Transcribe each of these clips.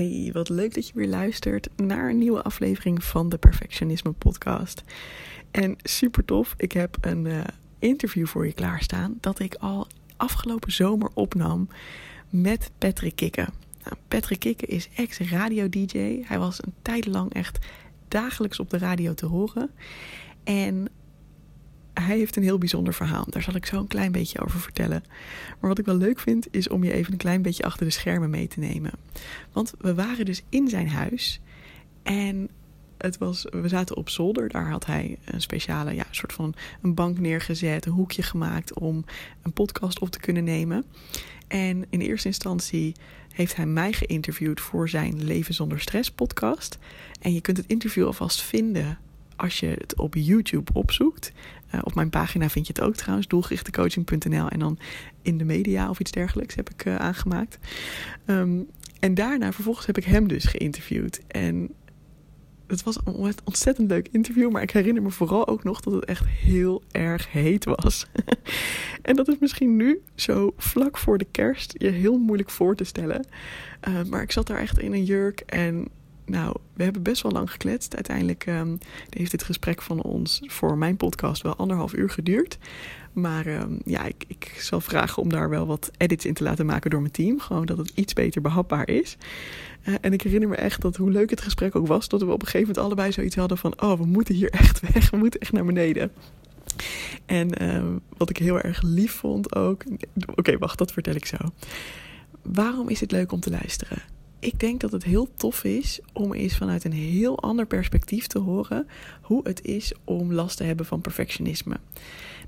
Hey, wat leuk dat je weer luistert naar een nieuwe aflevering van de Perfectionisme Podcast. En super tof, ik heb een uh, interview voor je klaarstaan dat ik al afgelopen zomer opnam met Patrick Kikken. Nou, Patrick Kikken is ex-radio-dj. Hij was een tijd lang echt dagelijks op de radio te horen. En hij heeft een heel bijzonder verhaal. Daar zal ik zo een klein beetje over vertellen. Maar wat ik wel leuk vind, is om je even een klein beetje achter de schermen mee te nemen. Want we waren dus in zijn huis. En het was, we zaten op zolder. Daar had hij een speciale ja, soort van een bank neergezet, een hoekje gemaakt om een podcast op te kunnen nemen. En in eerste instantie heeft hij mij geïnterviewd voor zijn Leven zonder stress podcast. En je kunt het interview alvast vinden als je het op YouTube opzoekt. Uh, op mijn pagina vind je het ook trouwens, doelgerichtecoaching.nl. En dan in de media of iets dergelijks heb ik uh, aangemaakt. Um, en daarna, vervolgens heb ik hem dus geïnterviewd. En het was een ontzettend leuk interview. Maar ik herinner me vooral ook nog dat het echt heel erg heet was. en dat is misschien nu, zo vlak voor de kerst, je heel moeilijk voor te stellen. Uh, maar ik zat daar echt in een jurk en nou, we hebben best wel lang gekletst. Uiteindelijk um, heeft dit gesprek van ons voor mijn podcast wel anderhalf uur geduurd. Maar um, ja, ik, ik zal vragen om daar wel wat edits in te laten maken door mijn team. Gewoon dat het iets beter behapbaar is. Uh, en ik herinner me echt dat hoe leuk het gesprek ook was, dat we op een gegeven moment allebei zoiets hadden van: oh, we moeten hier echt weg, we moeten echt naar beneden. En uh, wat ik heel erg lief vond ook. Oké, wacht, dat vertel ik zo. Waarom is het leuk om te luisteren? Ik denk dat het heel tof is om eens vanuit een heel ander perspectief te horen hoe het is om last te hebben van perfectionisme.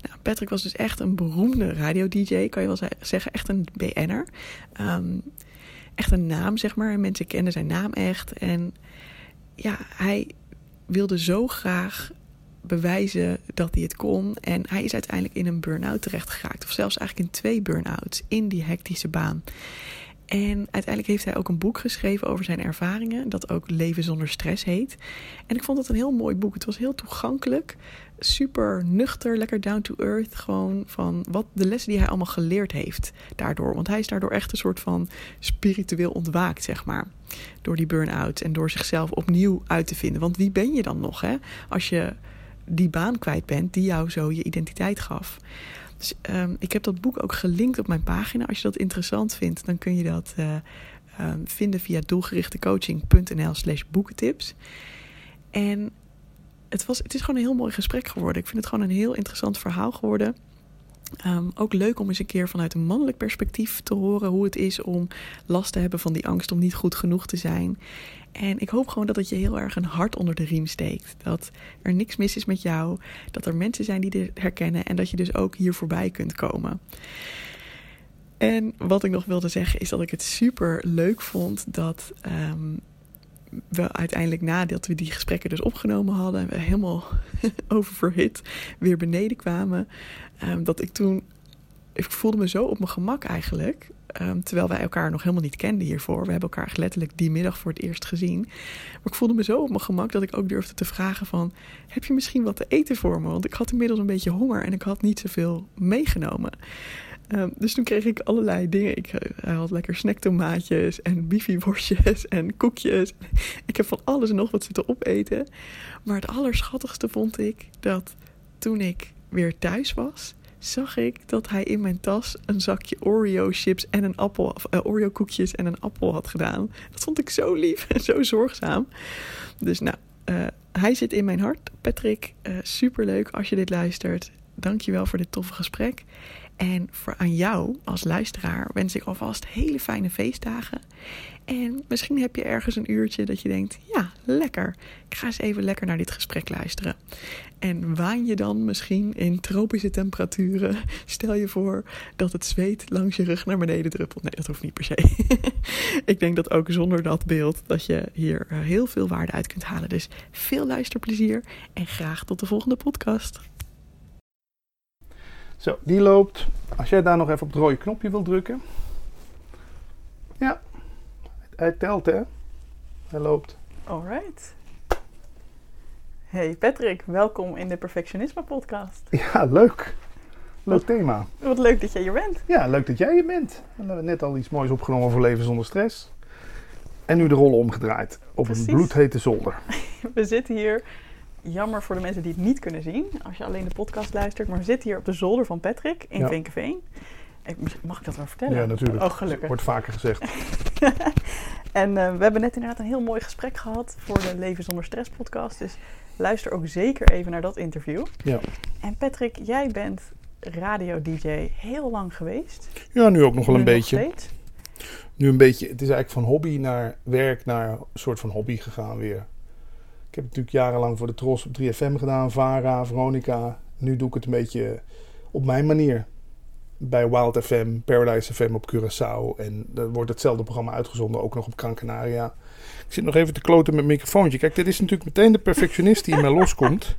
Nou, Patrick was dus echt een beroemde radio-dj, kan je wel zeggen, echt een BN'er. Um, echt een naam, zeg maar. Mensen kenden zijn naam echt. En ja, hij wilde zo graag bewijzen dat hij het kon. En hij is uiteindelijk in een burn-out terecht geraakt. Of zelfs eigenlijk in twee burn-outs in die hectische baan. En uiteindelijk heeft hij ook een boek geschreven over zijn ervaringen, dat ook Leven zonder stress heet. En ik vond het een heel mooi boek. Het was heel toegankelijk, super nuchter, lekker down to earth. Gewoon van wat de lessen die hij allemaal geleerd heeft daardoor. Want hij is daardoor echt een soort van spiritueel ontwaakt, zeg maar. Door die burn-out en door zichzelf opnieuw uit te vinden. Want wie ben je dan nog, hè? Als je die baan kwijt bent die jou zo je identiteit gaf. Dus um, ik heb dat boek ook gelinkt op mijn pagina. Als je dat interessant vindt, dan kun je dat uh, um, vinden via doelgerichtecoaching.nl slash boekentips. En het, was, het is gewoon een heel mooi gesprek geworden. Ik vind het gewoon een heel interessant verhaal geworden. Um, ook leuk om eens een keer vanuit een mannelijk perspectief te horen hoe het is om last te hebben van die angst om niet goed genoeg te zijn. En ik hoop gewoon dat het je heel erg een hart onder de riem steekt. Dat er niks mis is met jou. Dat er mensen zijn die dit herkennen. En dat je dus ook hier voorbij kunt komen. En wat ik nog wilde zeggen is dat ik het super leuk vond dat um, we uiteindelijk nadat we die gesprekken dus opgenomen hadden. We helemaal oververhit weer beneden kwamen. Um, dat ik toen. Ik voelde me zo op mijn gemak eigenlijk. Um, terwijl wij elkaar nog helemaal niet kenden hiervoor. We hebben elkaar letterlijk die middag voor het eerst gezien. Maar ik voelde me zo op mijn gemak dat ik ook durfde te vragen van... heb je misschien wat te eten voor me? Want ik had inmiddels een beetje honger en ik had niet zoveel meegenomen. Um, dus toen kreeg ik allerlei dingen. Ik uh, had lekker snacktomaatjes en bifi-worstjes en koekjes. Ik heb van alles en nog wat zitten opeten. Maar het allerschattigste vond ik dat toen ik weer thuis was zag ik dat hij in mijn tas een zakje Oreo chips en een appel, of, uh, Oreo koekjes en een appel had gedaan. Dat vond ik zo lief en zo zorgzaam. Dus nou, uh, hij zit in mijn hart. Patrick, uh, superleuk als je dit luistert. Dankjewel voor dit toffe gesprek. En voor aan jou als luisteraar wens ik alvast hele fijne feestdagen. En misschien heb je ergens een uurtje dat je denkt: ja, lekker. Ik ga eens even lekker naar dit gesprek luisteren. En waan je dan misschien in tropische temperaturen? Stel je voor dat het zweet langs je rug naar beneden druppelt. Nee, dat hoeft niet per se. ik denk dat ook zonder dat beeld dat je hier eh, heel veel waarde uit kunt halen. Dus veel luisterplezier en graag tot de volgende podcast. Zo, die loopt. Als jij daar nog even op het rode knopje wil drukken. Ja, hij telt hè. Hij loopt. Alright. Hey Patrick, welkom in de Perfectionisme podcast. Ja, leuk. Leuk thema. Wat leuk dat jij hier bent. Ja, leuk dat jij hier bent. We hebben net al iets moois opgenomen voor Leven zonder stress. En nu de rollen omgedraaid op Precies. een bloedhete zolder. We zitten hier, jammer voor de mensen die het niet kunnen zien, als je alleen de podcast luistert, maar we zitten hier op de zolder van Patrick in Ja. Vinkenveen. Mag ik dat wel vertellen? Ja, natuurlijk. Oh, gelukkig. Wordt vaker gezegd. En eh, we hebben net inderdaad een heel mooi gesprek gehad voor de Leven zonder Stress podcast. Dus luister ook zeker even naar dat interview. Ja. En Patrick, jij bent radio-dj heel lang geweest. Ja, nu ook nog wel een beetje. steeds. Nu een beetje. Het is eigenlijk van hobby naar werk naar een soort van hobby gegaan weer. Ik heb natuurlijk jarenlang voor de Tros op 3FM gedaan. Vara, Veronica. Nu doe ik het een beetje op mijn manier. Bij Wild FM, Paradise FM op Curaçao. En er wordt hetzelfde programma uitgezonden, ook nog op Gran Canaria. Ik zit nog even te kloten met mijn microfoontje. Kijk, dit is natuurlijk meteen de perfectionist die in mij loskomt.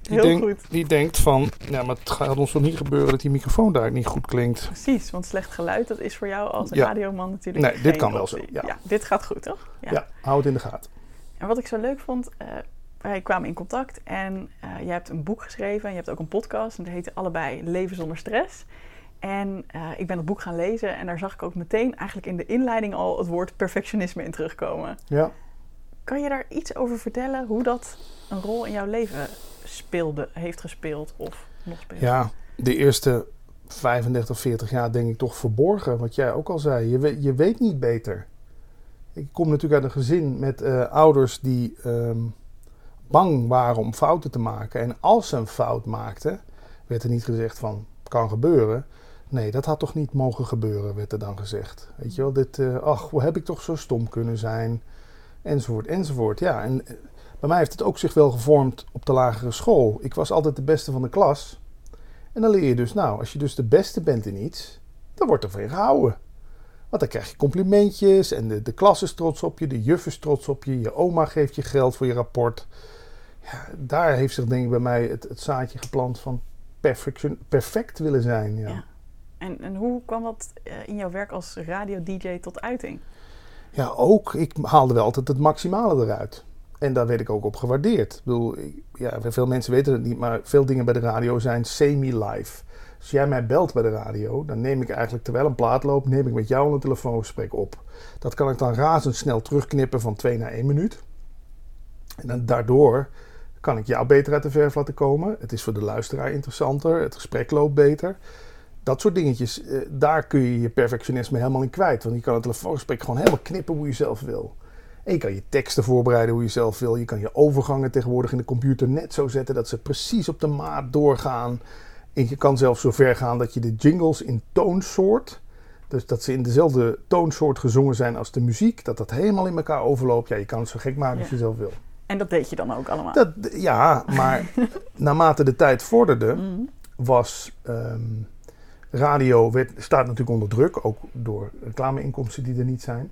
Die, Heel denkt- goed. die denkt van, ja, maar het gaat ons toch niet gebeuren dat die microfoon daar niet goed klinkt. Precies, want slecht geluid, dat is voor jou als Ja. radioman natuurlijk Nee, dit kan wel zo, ja. dit gaat goed, toch? Ja. hou het in de gaten. En wat ik zo leuk vond, eh, wij kwamen in contact en eh jij hebt een boek geschreven en je hebt ook een podcast. En dat heette allebei Leven zonder stress. En eh, ik ben dat boek gaan lezen en daar zag ik ook meteen eigenlijk in de inleiding al het woord perfectionisme in terugkomen. Ja. Kan je daar iets over vertellen hoe dat een rol in jouw leven speelde, heeft gespeeld of nog speelt? Ja, de eerste 35, 40 jaar denk ik toch verborgen. Wat jij ook al zei. Je weet, je weet niet beter. Ik kom natuurlijk uit een gezin met eh, ouders die ehm, bang waren om fouten te maken. En als ze een fout maakten, werd er niet gezegd van kan gebeuren. Nee, dat had toch niet mogen gebeuren, werd er dan gezegd. Weet je wel, dit, eh, ach, hoe heb ik toch zo stom kunnen zijn? Enzovoort, enzovoort. Ja, en eh, bij mij heeft het ook zich wel gevormd op de lagere school. Ik was altijd de beste van de klas. En dan leer je dus, nou, als je dus de beste bent in iets, dan wordt er van je gehouden. Want dan krijg je complimentjes en de, de klas is trots op je, de juf is trots op je, je oma geeft je geld voor je rapport. Ja, daar heeft zich denk ik bij mij het, het zaadje geplant van perfection, perfect willen zijn. Ja. Ja. En, en hoe kwam dat eh, in jouw werk als radio-dj tot uiting? Ja, ook. Ik haalde wel altijd het maximale eruit. En daar werd ik ook op gewaardeerd. Ik bedoel, ja, veel mensen weten het niet, maar veel dingen bij de radio zijn semi-live. Als jij mij belt bij de radio, dan neem ik eigenlijk terwijl een plaat loopt, neem ik met jou een telefoongesprek op. Dat kan ik dan razendsnel terugknippen van 2 naar 1 minuut. En dan daardoor kan ik jou beter uit de verf laten komen. Het is voor de luisteraar interessanter, het gesprek loopt beter. Dat soort dingetjes, eh, daar kun je je perfectionisme helemaal in kwijt. Want je kan het telefoongesprek gewoon helemaal knippen hoe je zelf wil. En je kan je teksten voorbereiden hoe je zelf wil. Je kan je overgangen tegenwoordig in de computer net zo zetten dat ze precies op de maat doorgaan. En je kan zelfs zo ver gaan dat je de jingles in toonsoort, dus dat ze in dezelfde toonsoort gezongen zijn als de muziek, dat dat helemaal in elkaar overloopt. Ja, je kan het zo gek maken als je zelf wil. En dat deed je dan ook allemaal? Dat, ja, maar naarmate de tijd vorderde, Mhm. was ehm, radio werd, staat natuurlijk onder druk, ook door reclameinkomsten die er niet zijn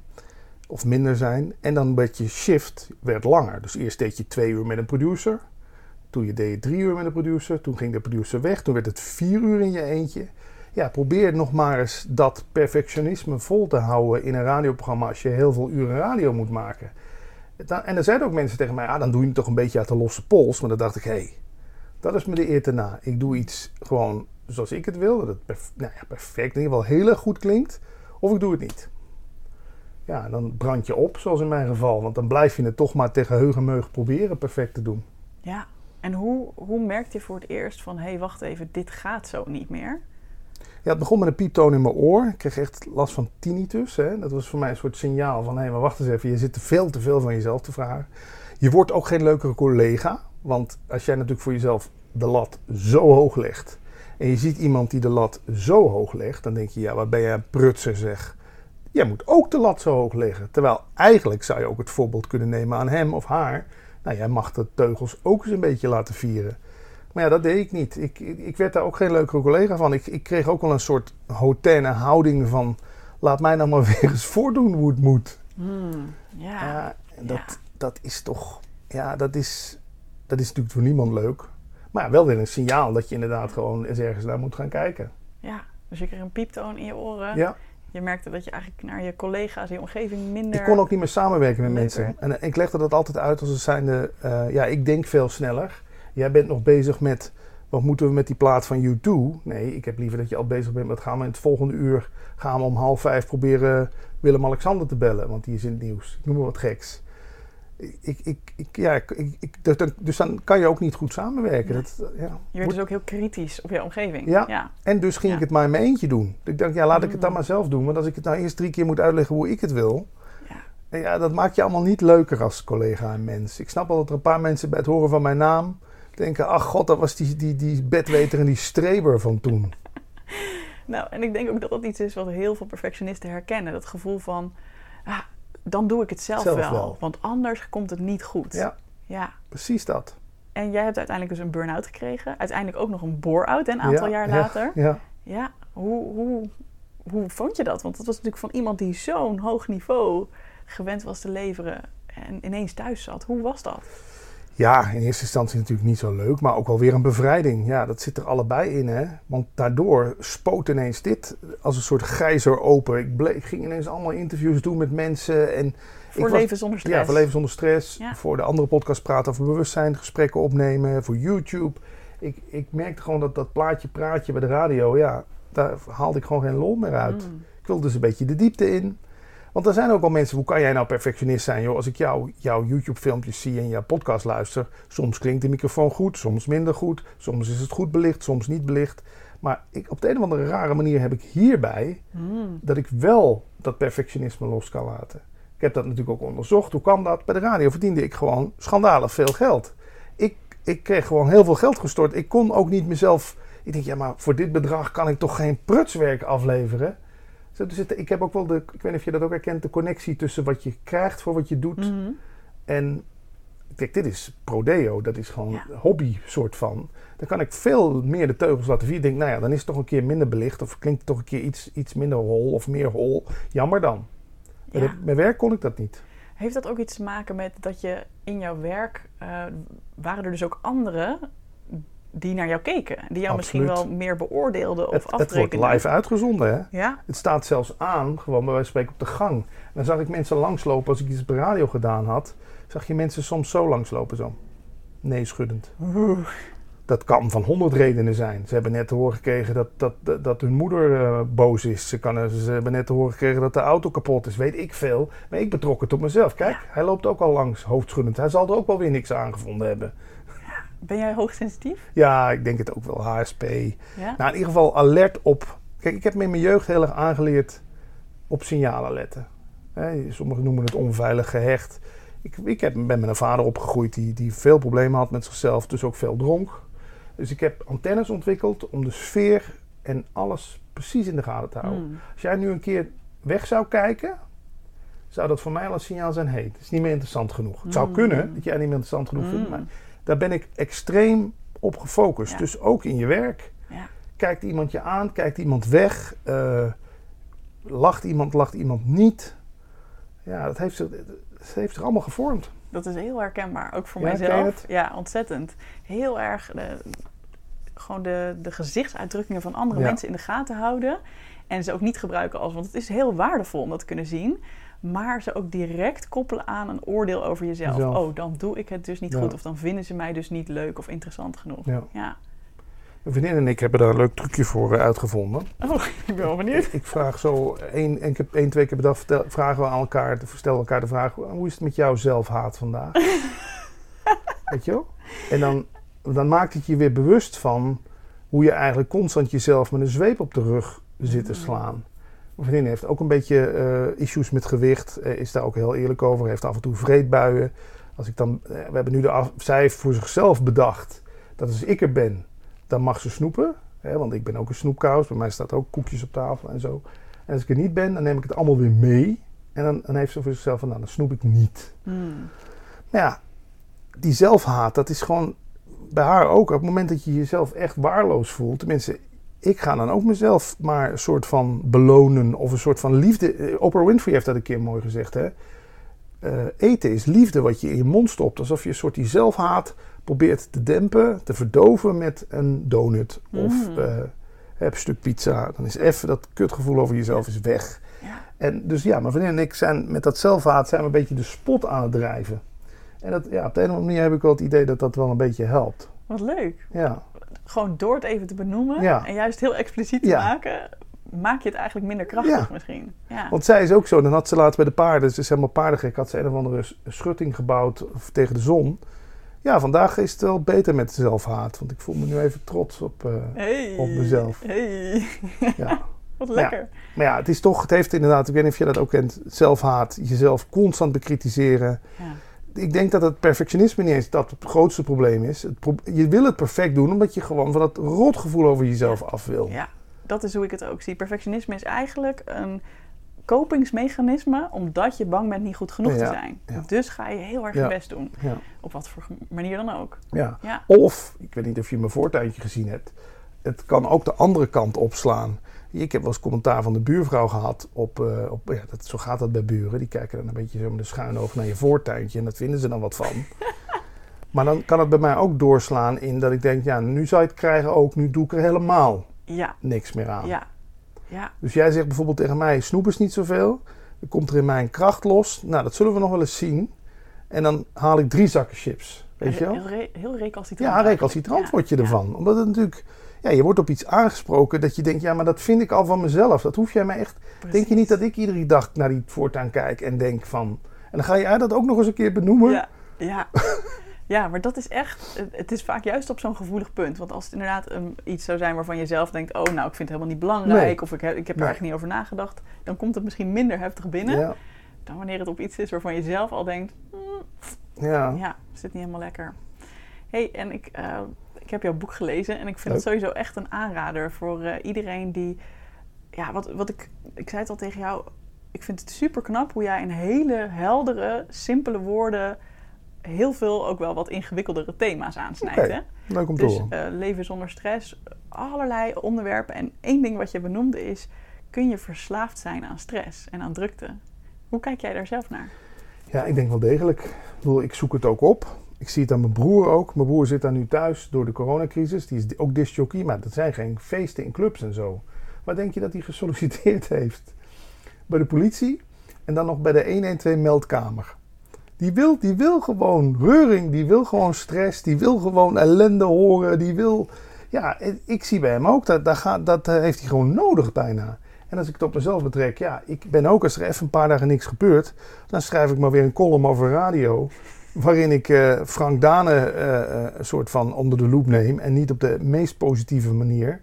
of minder zijn. En dan werd je shift werd langer. Dus eerst deed je twee uur met een producer, toen je deed drie uur met een producer, toen ging de producer weg, toen werd het vier uur in je eentje. Ja, probeer nog maar eens dat perfectionisme vol te houden in een radioprogramma als je heel veel uren radio moet maken. En er zeiden ook mensen tegen mij, ah, dan doe je het toch een beetje uit de losse pols. Maar dan dacht ik, hé, hey, dat is me de eer te na. Ik doe iets gewoon zoals ik het wil. Dat het nou ja, perfect, in ieder heel erg goed klinkt. Of ik doe het niet. Ja, dan brand je op, zoals in mijn geval. Want dan blijf je het toch maar tegen heugenmeug proberen perfect te doen. Ja. En hoe, hoe merkte je voor het eerst van... hé, hey, wacht even, dit gaat zo niet meer? Ja, het begon met een pieptoon in mijn oor. Ik kreeg echt last van tinnitus. Hè. Dat was voor mij een soort signaal van... hé, maar wacht eens even, je zit te veel te veel van jezelf te vragen. Je wordt ook geen leukere collega. Want als jij natuurlijk voor jezelf de lat zo hoog legt... en je ziet iemand die de lat zo hoog legt... dan denk je, ja, wat ben jij een prutser zeg. Jij moet ook de lat zo hoog leggen. Terwijl eigenlijk zou je ook het voorbeeld kunnen nemen aan hem of haar... Nou, jij mag de teugels ook eens een beetje laten vieren. Maar ja, dat deed ik niet. Ik, ik, werd daar ook geen leukere collega van. Ik, ik kreeg ook wel een soort hautaine houding van... laat mij nou maar weer eens voordoen hoe het moet. Hmm, ja. Dat, dat is toch... Ja, dat is, dat is natuurlijk voor niemand leuk. Maar ja, wel weer een signaal dat je inderdaad gewoon eens ergens naar moet gaan kijken. ja. Dus je kreeg een pieptoon in je oren. Ja, Je merkte dat je eigenlijk naar je collega's, je omgeving minder... ik kon ook niet meer samenwerken met mensen. En eh, ik legde dat altijd uit als het zijnde... eh, ja, ik denk veel sneller. Jij bent nog bezig met wat moeten we met die plaat van U2? Nee, ik heb liever dat je al bezig bent met gaan we in het volgende uur gaan we om half vijf proberen Willem-Alexander te bellen, want die is in het nieuws. Ik noem maar wat geks. Ik, ik, ik, ja, ik, ik, dus, dan, kan je ook niet goed samenwerken. Dat, ja. Je werd dus ook heel kritisch op je omgeving. Ja, ja. en dus ging Ja. ik het maar in mijn eentje doen. Ik dacht, ja, laat ik het dan Mm. maar zelf doen. Want als ik het nou eerst drie keer moet uitleggen hoe ik het wil... Ja. Ja, dat maakt je allemaal niet leuker als collega en mens. Ik snap wel dat er een paar mensen bij het horen van mijn naam... denken, ach god, dat was die, die, die bedweter en die streber van toen. Nou, en ik denk ook dat dat iets is wat heel veel perfectionisten herkennen. Dat gevoel van, ah, dan doe ik het zelf, Zelf wel, wel. Want anders komt het niet goed. Ja, ja. precies dat. En jij hebt uiteindelijk dus een burn-out gekregen. Uiteindelijk ook nog een bore-out een aantal Ja, jaar ja, later. Ja. Ja, hoe, hoe, hoe vond je dat? Want dat was natuurlijk van iemand die zo'n hoog niveau gewend was te leveren en ineens thuis zat. Hoe was dat? Ja, in eerste instantie natuurlijk niet zo leuk, maar ook wel weer een bevrijding. Ja, dat zit er allebei in, hè. Want daardoor spoot ineens dit als een soort gijzer open. Ik, ging ineens allemaal interviews doen met mensen. En Voor ik was- leven zonder stress. Ja, voor leven zonder stress. Ja. Voor de andere podcast praten over bewustzijn, gesprekken opnemen, voor YouTube. Ik, ik merkte gewoon dat dat plaatje praatje bij de radio, ja, daar haalde ik gewoon geen lol meer uit. Mm. Ik wilde dus een beetje de diepte in. Want er zijn ook al mensen, hoe kan jij nou perfectionist zijn? Joh, als ik jou, jouw YouTube-filmpjes zie en jouw podcast luister, soms klinkt de microfoon goed, soms minder goed, soms is het goed belicht, soms niet belicht. Maar ik, op de een of andere rare manier heb ik hierbij Mm. dat ik wel dat perfectionisme los kan laten. Ik heb dat natuurlijk ook onderzocht. Hoe kwam dat? Bij de radio verdiende ik gewoon schandalig veel geld. Ik, ik kreeg gewoon heel veel geld gestort. Ik kon ook niet mezelf. Ik denk, ja, maar voor dit bedrag kan ik toch geen prutswerk afleveren? Dus het- ik heb ook wel de. Ik weet niet of je dat ook herkent, de connectie tussen wat je krijgt voor wat je doet. Mhm. En kijk, dit is prodeo, dat is gewoon Ja. hobby soort van. Dan kan ik veel meer de teugels laten vieren. Ik denk, nou ja, dan is het toch een keer minder belicht. Of klinkt het toch een keer iets, iets minder hol of meer hol. Jammer dan. Ja. Met werk kon ik dat niet. Heeft dat ook iets te maken met dat je in jouw werk eh, waren er dus ook anderen die naar jou keken, die jou misschien wel meer beoordeelden of Het, het wordt live uitgezonden, hè. Ja, Het staat zelfs aan, gewoon bij wijze van spreken op de gang. En dan zag ik mensen langslopen als ik iets op de radio gedaan had. Zag je mensen soms zo langslopen, zo. Nee, schuddend. Dat kan van honderd redenen zijn. Ze hebben net te horen gekregen dat, dat, dat, dat hun moeder eh, boos is. Ze, kan, ze hebben net te horen gekregen dat de auto kapot is. Weet ik veel. Maar ik betrok het op mezelf. Kijk, hij loopt ook al langs, hoofdschuddend. Hij zal er ook wel weer niks aangevonden hebben. Ben jij hoogsensitief? Ja, ik denk het ook wel. HSP. Ja. Nou, in ieder geval alert op. Kijk, ik heb me in mijn jeugd heel erg aangeleerd op signalen letten. Hè, sommigen noemen het onveilig gehecht. Ik, ik heb, ben met een vader opgegroeid die, die veel problemen had met zichzelf, dus ook veel dronk. Dus ik heb antennes ontwikkeld om de sfeer en alles precies in de gaten te houden. Mm. Als jij nu een keer weg zou kijken, zou dat voor mij al een signaal zijn: hé, het is niet meer interessant genoeg. Het zou Mm. kunnen dat jij niet meer interessant genoeg vindt, Mm. maar daar ben ik extreem op gefocust. Ja. Dus ook in je werk. Ja. Kijkt iemand je aan, kijkt iemand weg, eh, lacht iemand, lacht iemand niet. Ja, dat heeft zich, het heeft zich allemaal gevormd. Dat is heel herkenbaar, ook voor Ja, mijzelf. Ja, ontzettend. Heel erg de, gewoon de, de gezichtsuitdrukkingen van andere mensen in de gaten houden. En ze ook niet gebruiken als, want het is heel waardevol om dat te kunnen zien. Maar ze ook direct koppelen aan een oordeel over jezelf. Jezelf. Oh, dan doe ik het dus niet Ja. goed. Of dan vinden ze mij dus niet leuk of interessant genoeg. Ja. Ja. Mijn vriendin en ik hebben daar een leuk trucje voor eh, uitgevonden. Oh, ik ben wel benieuwd. Ik vraag zo één, één, keer- één twee keer per dag vertel- vragen we aan elkaar, stellen elkaar de vraag: hoe is het met jouw zelfhaat vandaag? Weet je wel? En dan, dan maakt het je weer bewust van hoe je eigenlijk constant jezelf met een zweep op de rug zit te Mm. slaan. Mijn vriendin heeft ook een beetje eh, issues met gewicht, eh, is daar ook heel eerlijk over, heeft af en toe vreedbuien. Als ik dan, eh, we hebben nu de af, zij heeft voor zichzelf bedacht dat als ik er ben, dan mag ze snoepen. Hè, want ik ben ook een snoepkous, bij mij staat ook koekjes op tafel en zo. En als ik er niet ben, dan neem ik het allemaal weer mee. En dan, dan heeft ze voor zichzelf van, nou, dan snoep ik niet. Hmm. Maar ja, die zelfhaat, dat is gewoon bij haar ook. Op het moment dat je jezelf echt waarloos voelt, tenminste, ik ga dan ook mezelf maar een soort van belonen of een soort van liefde. Eh, Oprah Winfrey heeft dat een keer mooi gezegd, hè. Eh, eten is liefde wat je in je mond stopt. Alsof je een soort die zelfhaat probeert te dempen, te verdoven met een donut of Mm. eh, een stuk pizza. Dan is even dat kutgevoel over jezelf is weg. Ja. En dus ja, mijn vriendin en ik zijn met dat zelfhaat zijn we een beetje de spot aan het drijven. En dat, ja, op de een of andere manier heb ik wel het idee dat dat wel een beetje helpt. Wat leuk. Ja, gewoon door het even te benoemen Ja. en juist heel expliciet te Ja. maken, maak je het eigenlijk minder krachtig Ja. misschien. Want zij is ook zo. Dan had ze laatst bij de paarden, ze is helemaal paardengek, had ze een of andere schutting gebouwd tegen de zon. Ja, vandaag is het wel beter met zelfhaat. Want ik voel me nu even trots op. eh, hey. op mezelf. Hey. ja. Wat Ja. lekker. Maar ja, het is toch, het heeft inderdaad, ik weet niet of je dat ook kent, zelfhaat. Jezelf constant bekritiseren. Ja. Ik denk dat het perfectionisme niet eens dat het grootste probleem is. Het pro- je wil het perfect doen omdat je gewoon van dat rotgevoel over jezelf af wil. Ja, dat is hoe ik het ook zie. Perfectionisme is eigenlijk een kopingsmechanisme omdat je bang bent niet goed genoeg te zijn. ja. Dus ga je heel erg Ja. je best doen. Op wat voor manier dan ook. Ja. Ja. Of, ik weet niet of je mijn voortuintje gezien hebt, het kan ook de andere kant opslaan. Ik heb wel eens commentaar van de buurvrouw gehad op, eh, op ja, dat, zo gaat dat bij buren. Die kijken dan een beetje zo met een schuin oog naar je voortuintje en dat vinden ze dan wat van. maar dan kan het bij mij ook doorslaan in dat ik denk, ja, nu zou je het krijgen ook, nu doe ik er helemaal Ja, niks meer aan. ja, ja. Dus jij zegt bijvoorbeeld tegen mij, snoep is niet zoveel. Dan komt er in mij een kracht los. Nou, dat zullen we nog wel eens zien. En dan haal ik drie zakken chips. Weet je wel? Heel, re- heel recalcitrant. Ja, recalcitrant Ja, word je ervan. Omdat het natuurlijk... Ja, je wordt op iets aangesproken dat je denkt... Ja, maar dat vind ik al van mezelf. Dat hoef jij mij echt... Denk je niet dat ik iedere dag naar die voortuin kijk en denk van... En dan ga jij dat ook nog eens een keer benoemen? Ja, ja. ja, maar dat is echt... het- is vaak juist op zo'n gevoelig punt. Want als het inderdaad um, iets zou zijn waarvan je zelf denkt... Oh, nou, ik vind het helemaal niet belangrijk. Nee. Of ik heb, ik heb er Nee. eigenlijk niet over nagedacht. Dan komt het misschien minder heftig binnen. Ja, Dan wanneer het op iets is waarvan je zelf al denkt... "Hmm, ja. ja, zit niet helemaal lekker. hey, en ik, eh, ik heb jouw boek gelezen en ik vind Leuk. het sowieso echt een aanrader voor eh, iedereen die. Ja, wat, wat ik. Ik zei het al tegen jou. Ik vind het super knap hoe jij in hele heldere, simpele woorden. heel veel ook wel wat ingewikkeldere thema's aansnijdt. Hè? Leuk om te Dus eh, leven zonder stress, allerlei onderwerpen. En één ding wat je benoemde is: kun je verslaafd zijn aan stress en aan drukte? Hoe kijk jij daar zelf naar? Ja, ik denk wel degelijk. Ik bedoel, ik zoek het ook op. Ik zie het aan mijn broer ook. Mijn broer zit daar nu thuis door de coronacrisis. Die is ook discjockey, maar dat zijn geen feesten in clubs en zo. Waar denk je dat hij gesolliciteerd heeft? Bij de politie en dan nog bij de 112 meldkamer. Die wil, die wil gewoon reuring, die wil gewoon stress, die wil gewoon ellende horen, die wil... Ja, ik zie bij hem ook, dat, dat, gaat, dat eh, heeft hij gewoon nodig bijna. En als ik het op mezelf betrek, ja, ik ben ook, als er even een paar dagen niks gebeurt, dan schrijf ik maar weer een column over radio. Waarin ik eh, Frank Dane eh, eh, een soort van onder de loep neem. En niet op de meest positieve manier.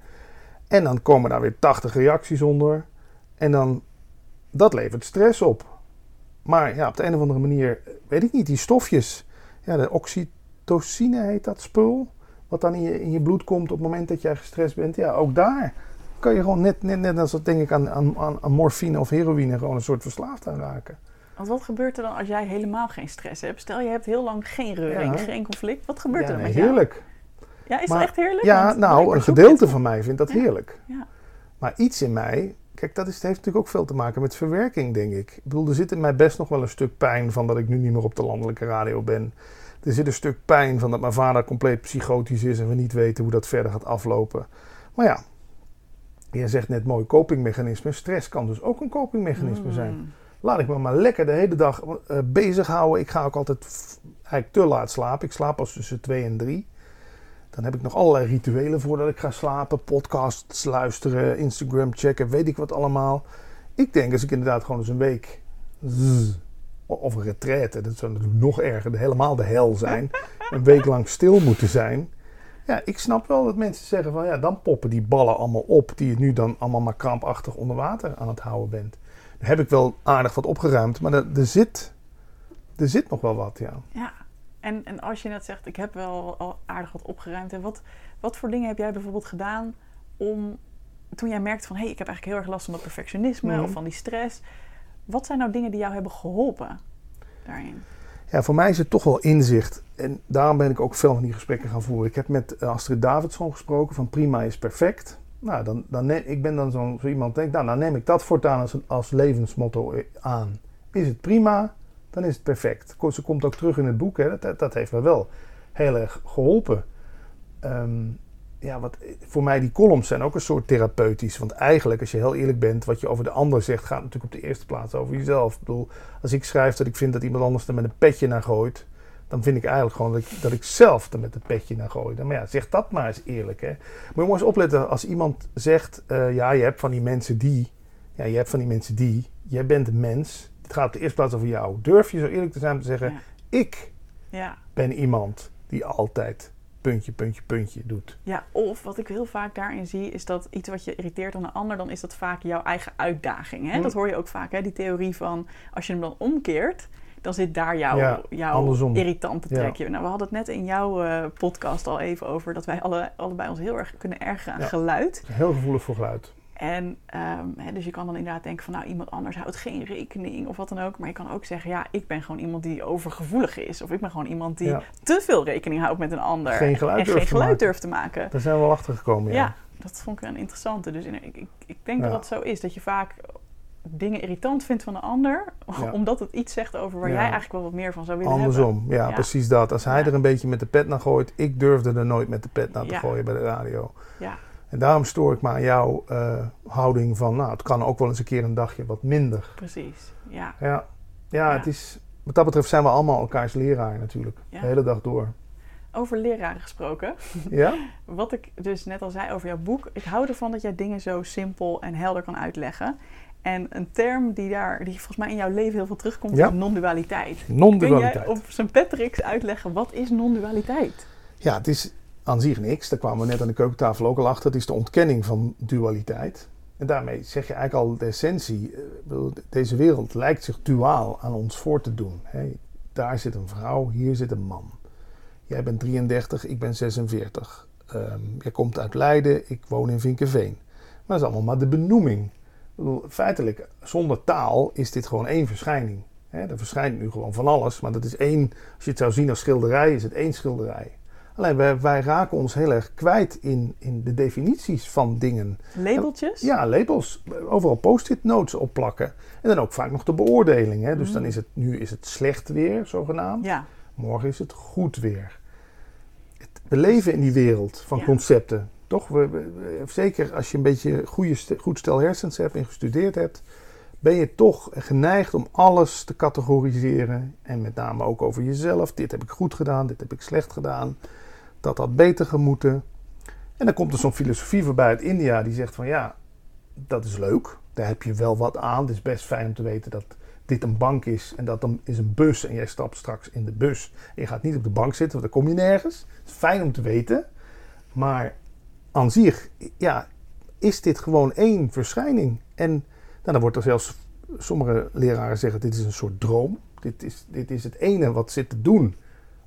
En dan komen daar weer 80 reacties onder. En dan, dat levert stress op. Maar ja, op de een of andere manier, weet ik niet, die stofjes. Ja, de oxytocine heet dat spul. Wat dan in je, in je bloed komt op het moment dat jij gestrest bent. Ja, ook daar kan je gewoon net, net, net als dat denk ik aan, aan, aan, aan morfine of heroïne gewoon een soort verslaafd aan raken. Want wat gebeurt er dan als jij helemaal geen stress hebt? Stel je hebt heel lang geen reuring, Ja. geen conflict. Wat gebeurt ja, er dan met jou? heerlijk. Ja, is Maar- het echt heerlijk? Ja, Want nou, een gedeelte van mij vindt dat heerlijk. Ja. Maar iets in mij, kijk, dat is, heeft natuurlijk ook veel te maken met verwerking, denk ik. Ik bedoel, er zit in mij best nog wel een stuk pijn van dat ik nu niet meer op de landelijke radio ben. Er zit een stuk pijn van dat mijn vader compleet psychotisch is en we niet weten hoe dat verder gaat aflopen. Maar ja, je zegt net mooi copingmechanisme. Stress kan dus ook een copingmechanisme Mm. zijn. Laat ik me maar lekker de hele dag eh, bezighouden. Ik ga ook altijd eigenlijk te laat slapen. Ik slaap pas tussen twee en drie. Dan heb ik nog allerlei rituelen voordat ik ga slapen. Podcasts luisteren, Instagram checken, weet ik wat allemaal. Ik denk als ik inderdaad gewoon eens een week... zzz, of een retraite, dat zou natuurlijk nog erger, helemaal de hel zijn. Een week lang stil moeten zijn. Ja, ik snap wel dat mensen zeggen van ja, dan poppen die ballen allemaal op die je nu dan allemaal maar krampachtig onder water aan het houden bent. Heb ik wel aardig wat opgeruimd, maar er, er, zit, er zit nog wel wat, ja. Ja, en, en als je net zegt, ik heb wel al aardig wat opgeruimd. En wat, wat voor dingen heb jij bijvoorbeeld gedaan om, toen jij merkte van... hé, hey, ik heb eigenlijk heel erg last van dat perfectionisme Mhm. of van die stress. Wat zijn nou dingen die jou hebben geholpen daarin? Ja, voor mij is het toch wel inzicht. En daarom ben ik ook veel van die gesprekken gaan voeren. Ik heb met eh, Astrid Davidson gesproken van prima is perfect. Nou, dan, dan neem, ik ben dan zo iemand denk, nou, dan neem ik dat voortaan als, als levensmotto eh, aan. Is het prima, dan is het perfect. Ze komt ook terug in het boek, hè. Dat, dat heeft me wel heel erg geholpen. Ehm, ja, wat, voor mij die columns zijn ook een soort therapeutisch. Want eigenlijk, als je heel eerlijk bent, wat je over de ander zegt, gaat natuurlijk op de eerste plaats over jezelf. Ik bedoel, als ik schrijf dat ik vind dat iemand anders er met een petje naar gooit, dan vind ik eigenlijk gewoon dat ik, dat ik zelf er met het petje naar gooi. Maar ja, zeg dat maar eens eerlijk. Hè. Maar eens opletten als iemand zegt: eh, Ja, je hebt van die mensen die. Ja, je hebt van die mensen die. Jij bent een mens. Het gaat op de eerste plaats over jou. Durf je zo eerlijk te zijn om te zeggen: Ja. Ik Ja. ben iemand die altijd puntje, puntje, puntje doet. ja, of wat ik heel vaak daarin zie, is dat iets wat je irriteert aan een ander, dan is dat vaak jouw eigen uitdaging. Hè? Hm. Dat hoor je ook vaak, hè? die theorie van als je hem dan omkeert, dan zit daar jouw, Ja, jouw irritante Ja. trekje. Nou, we hadden het net in jouw eh, podcast al even over dat wij alle, allebei ons heel erg kunnen ergeren aan Ja. geluid. Heel gevoelig voor geluid. En ehm, hè, dus je kan dan inderdaad denken van nou iemand anders houdt geen rekening of wat dan ook. Maar je kan ook zeggen ja, ik ben gewoon iemand die overgevoelig is. Of ik ben gewoon iemand die te veel rekening houdt met een ander. Geen geluid en geen te geluid durft te maken. Daar zijn we wel achter gekomen. Ja, dat vond ik een interessante. Dus in- ik, ik, ik denk dat dat zo is. Dat je vaak dingen irritant vindt van een ander. Ja. Omdat het iets zegt over waar Ja. jij eigenlijk wel wat meer van zou willen Andersom, ja, Ja. precies dat. Als hij er een beetje met de pet naar gooit, ik durfde er nooit met de pet naar te gooien bij de radio. hebben. Ja, En daarom stoor ik me aan jouw eh, houding van, nou, het kan ook wel eens een keer een dagje wat minder. precies. Ja. Ja, ja, het is, wat dat betreft zijn we allemaal elkaars leraar natuurlijk, de hele dag door. Over leraren gesproken. Ja? Wat ik dus net al zei over jouw boek. Ik hou ervan dat jij dingen zo simpel en helder kan uitleggen. En een term die daar, die volgens mij in jouw leven heel veel terugkomt, Ja. is non-dualiteit. Kun Non-dualiteit. jij op zijn Patrick's uitleggen, wat is non-dualiteit? Ja, het is aan zich niks. Daar kwamen we net aan de keukentafel ook al achter. Het is de ontkenning van dualiteit. En daarmee zeg je eigenlijk al de essentie. eh, Deze wereld lijkt zich duaal aan ons voor te doen. Hè. Daar zit een vrouw, hier zit een man. Jij bent 33, ik ben 46. Ehm, jij komt uit Leiden, ik woon in Vinkenveen. Maar dat is allemaal maar de benoeming. Bedoel, feitelijk, zonder taal is dit gewoon één verschijning. Hè, er verschijnt nu gewoon van alles, maar dat is één, als je het zou zien als schilderij, is het één schilderij. Alleen wij, wij raken ons heel erg kwijt in, in de definities van dingen. Labeltjes? Ja, labels. Overal post-it notes opplakken. En dan ook vaak nog de beoordeling. Hè? Dus Mm. dan is het, nu is het slecht weer, zogenaamd. Ja, Morgen is het goed weer. Het, we leven in die wereld van Ja. concepten. Toch? Zeker als je een beetje goede, goed stel hersens hebt en gestudeerd hebt, ben je toch geneigd om alles te categoriseren. En met name ook over jezelf. Dit heb ik goed gedaan, dit heb ik slecht gedaan. Dat had beter gemoeten. En dan komt er zo'n filosofie voorbij uit India die zegt van ja, dat is leuk. Daar heb je wel wat aan. Het is best fijn om te weten dat dit een bank is en dat dan is een bus en jij stapt straks in de bus. En je gaat niet op de bank zitten, want dan kom je nergens. Het is fijn om te weten. Maar aan zich, ja, is dit gewoon één verschijning. En nou, dan wordt er zelfs, sommige leraren zeggen, dit is een soort droom. Dit is, dit is het ene wat zit te doen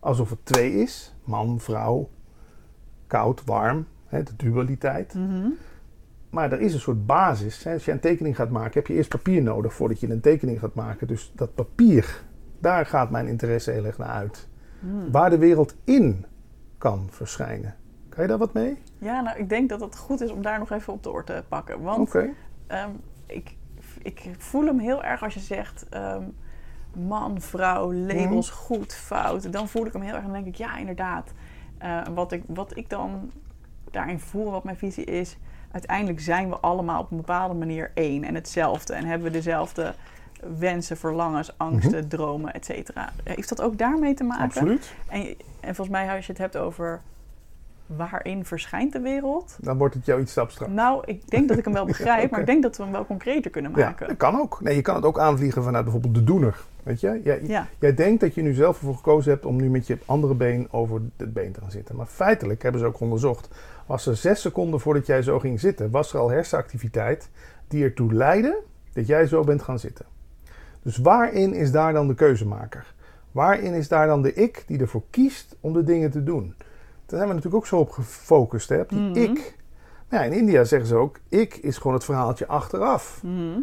alsof het twee is. Man, vrouw, koud, warm, hè, de dualiteit. Mhm. Maar er is een soort basis. Hè. Als je een tekening gaat maken, heb je eerst papier nodig voordat je een tekening gaat maken. Dus dat papier, daar gaat mijn interesse heel erg naar uit. Hmm. Waar de wereld in kan verschijnen. Kan je daar wat mee? Ja, nou, ik denk dat het goed is om daar nog even op de oor te pakken. Want ehm, ik, ik voel hem heel erg als je zegt ehm, man, vrouw, labels, Mhm. goed, fout. Dan voel ik hem heel erg en denk ik, ja, inderdaad. Eh, wat, ik, wat ik dan daarin voel, wat mijn visie is... uiteindelijk zijn we allemaal op een bepaalde manier één en hetzelfde. En hebben we dezelfde wensen, verlangens, angsten, dromen, et cetera. Heeft dat ook daarmee te maken? Absoluut. En, en volgens mij, als je het hebt over waarin verschijnt de wereld... Dan wordt het jou iets abstract. Nou, ik denk dat ik hem wel begrijp, maar ik denk dat we hem wel concreter kunnen Ja, maken. dat kan ook. Nee, je kan het ook aanvliegen vanuit bijvoorbeeld de doener. Weet je? Jij, Ja, jij denkt dat je nu zelf ervoor gekozen hebt om nu met je andere been over het been te gaan zitten. Maar feitelijk hebben ze ook onderzocht. Was er zes seconden voordat jij zo ging zitten, was er al hersenactiviteit die ertoe leidde dat jij zo bent gaan zitten. Dus waarin is daar dan de keuzemaker? Waarin is daar dan de ik die ervoor kiest om de dingen te doen? Daar zijn we natuurlijk ook zo op gefocust, hè? op die Mhm. ik. Nou ja, in India zeggen ze ook, ik is gewoon het verhaaltje achteraf. Mhm.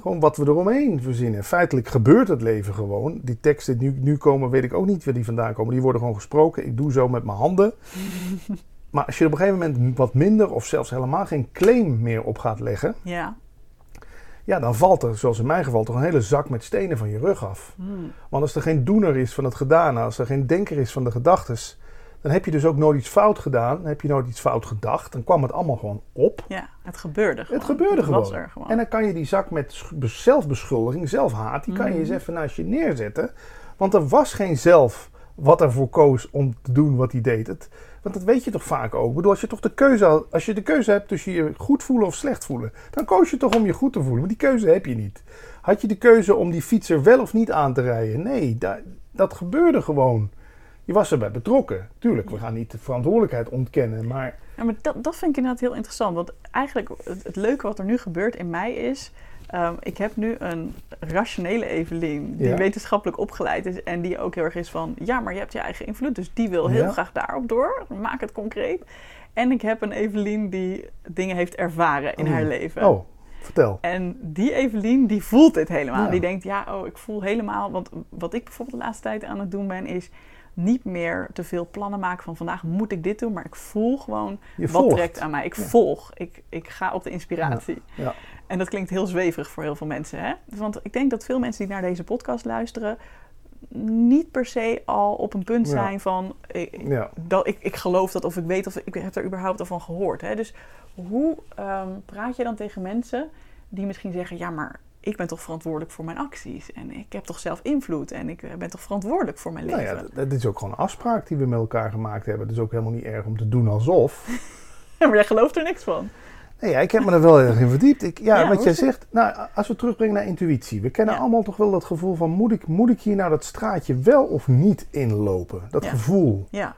Gewoon wat we eromheen verzinnen. Feitelijk gebeurt het leven gewoon. Die teksten die nu, nu komen, weet ik ook niet waar die vandaan komen. Die worden gewoon gesproken. Ik doe zo met mijn handen. maar als je er op een gegeven moment wat minder of zelfs helemaal geen claim meer op gaat leggen. ja. Ja, dan valt er, zoals in mijn geval, toch een hele zak met stenen van je rug af. Mhm. Want als er geen doener is van het gedaan, als er geen denker is van de gedachtes, dan heb je dus ook nooit iets fout gedaan. Dan heb je nooit iets fout gedacht. Dan kwam het allemaal gewoon op. ja, het gebeurde gewoon. Het gebeurde Het gewoon. was er gewoon. En dan kan je die zak met sch- zelfbeschuldiging, zelfhaat, die kan je Mhm. eens even naast je neerzetten. Want er was geen zelf wat ervoor koos om te doen wat hij deed. Het, want dat weet je toch vaak ook. Ik bedoel, als je toch de keuze, had- als je de keuze hebt tussen je goed voelen of slecht voelen, dan koos je toch om je goed te voelen. Maar die keuze heb je niet. Had je de keuze om die fietser wel of niet aan te rijden? Nee, da- dat gebeurde gewoon. Je was erbij betrokken. Tuurlijk, we gaan niet de verantwoordelijkheid ontkennen, maar Ja, maar dat, dat vind ik inderdaad heel interessant. Want eigenlijk het, het leuke wat er nu gebeurt in mij is... ehm, ik heb nu een rationele Evelien die Ja. wetenschappelijk opgeleid is... en die ook heel erg is van... ja, maar je hebt je eigen invloed, dus die wil heel Ja. graag daarop door. Maak het concreet. En ik heb een Evelien die dingen heeft ervaren in Mm. haar leven. oh, vertel. En die Evelien, die voelt dit helemaal. Ja. Die denkt, ja, oh, ik voel helemaal... Want wat ik bijvoorbeeld de laatste tijd aan het doen ben, is niet meer te veel plannen maken van vandaag moet ik dit doen. Maar ik voel gewoon Je wat volgt. trekt aan mij. Ik Ja. volg. Ik, ik ga op de inspiratie. Ja. En dat klinkt heel zweverig voor heel veel mensen. Hè? Want ik denk dat veel mensen die naar deze podcast luisteren... niet per se al op een punt zijn van... Ik, Ja. dat, ik, ik geloof dat of ik weet of ik heb er überhaupt al van gehoord. Hè? Dus hoe ehm, praat je dan tegen mensen die misschien zeggen... ja, maar ik ben toch verantwoordelijk voor mijn acties. En ik heb toch zelf invloed. En ik eh, ben toch verantwoordelijk voor mijn Nou leven. ja, dat, dat is ook gewoon een afspraak die we met elkaar gemaakt hebben. Het is ook helemaal niet erg om te doen alsof. maar jij gelooft er niks van. Nee, ja, ik heb me er wel erg in verdiept. Ik, ja, Ja, wat jij zegt, nou, als we terugbrengen naar intuïtie. We kennen Ja. allemaal toch wel dat gevoel van, moet ik, moet ik hier nou dat straatje wel of niet inlopen? Dat Ja. gevoel. Ja,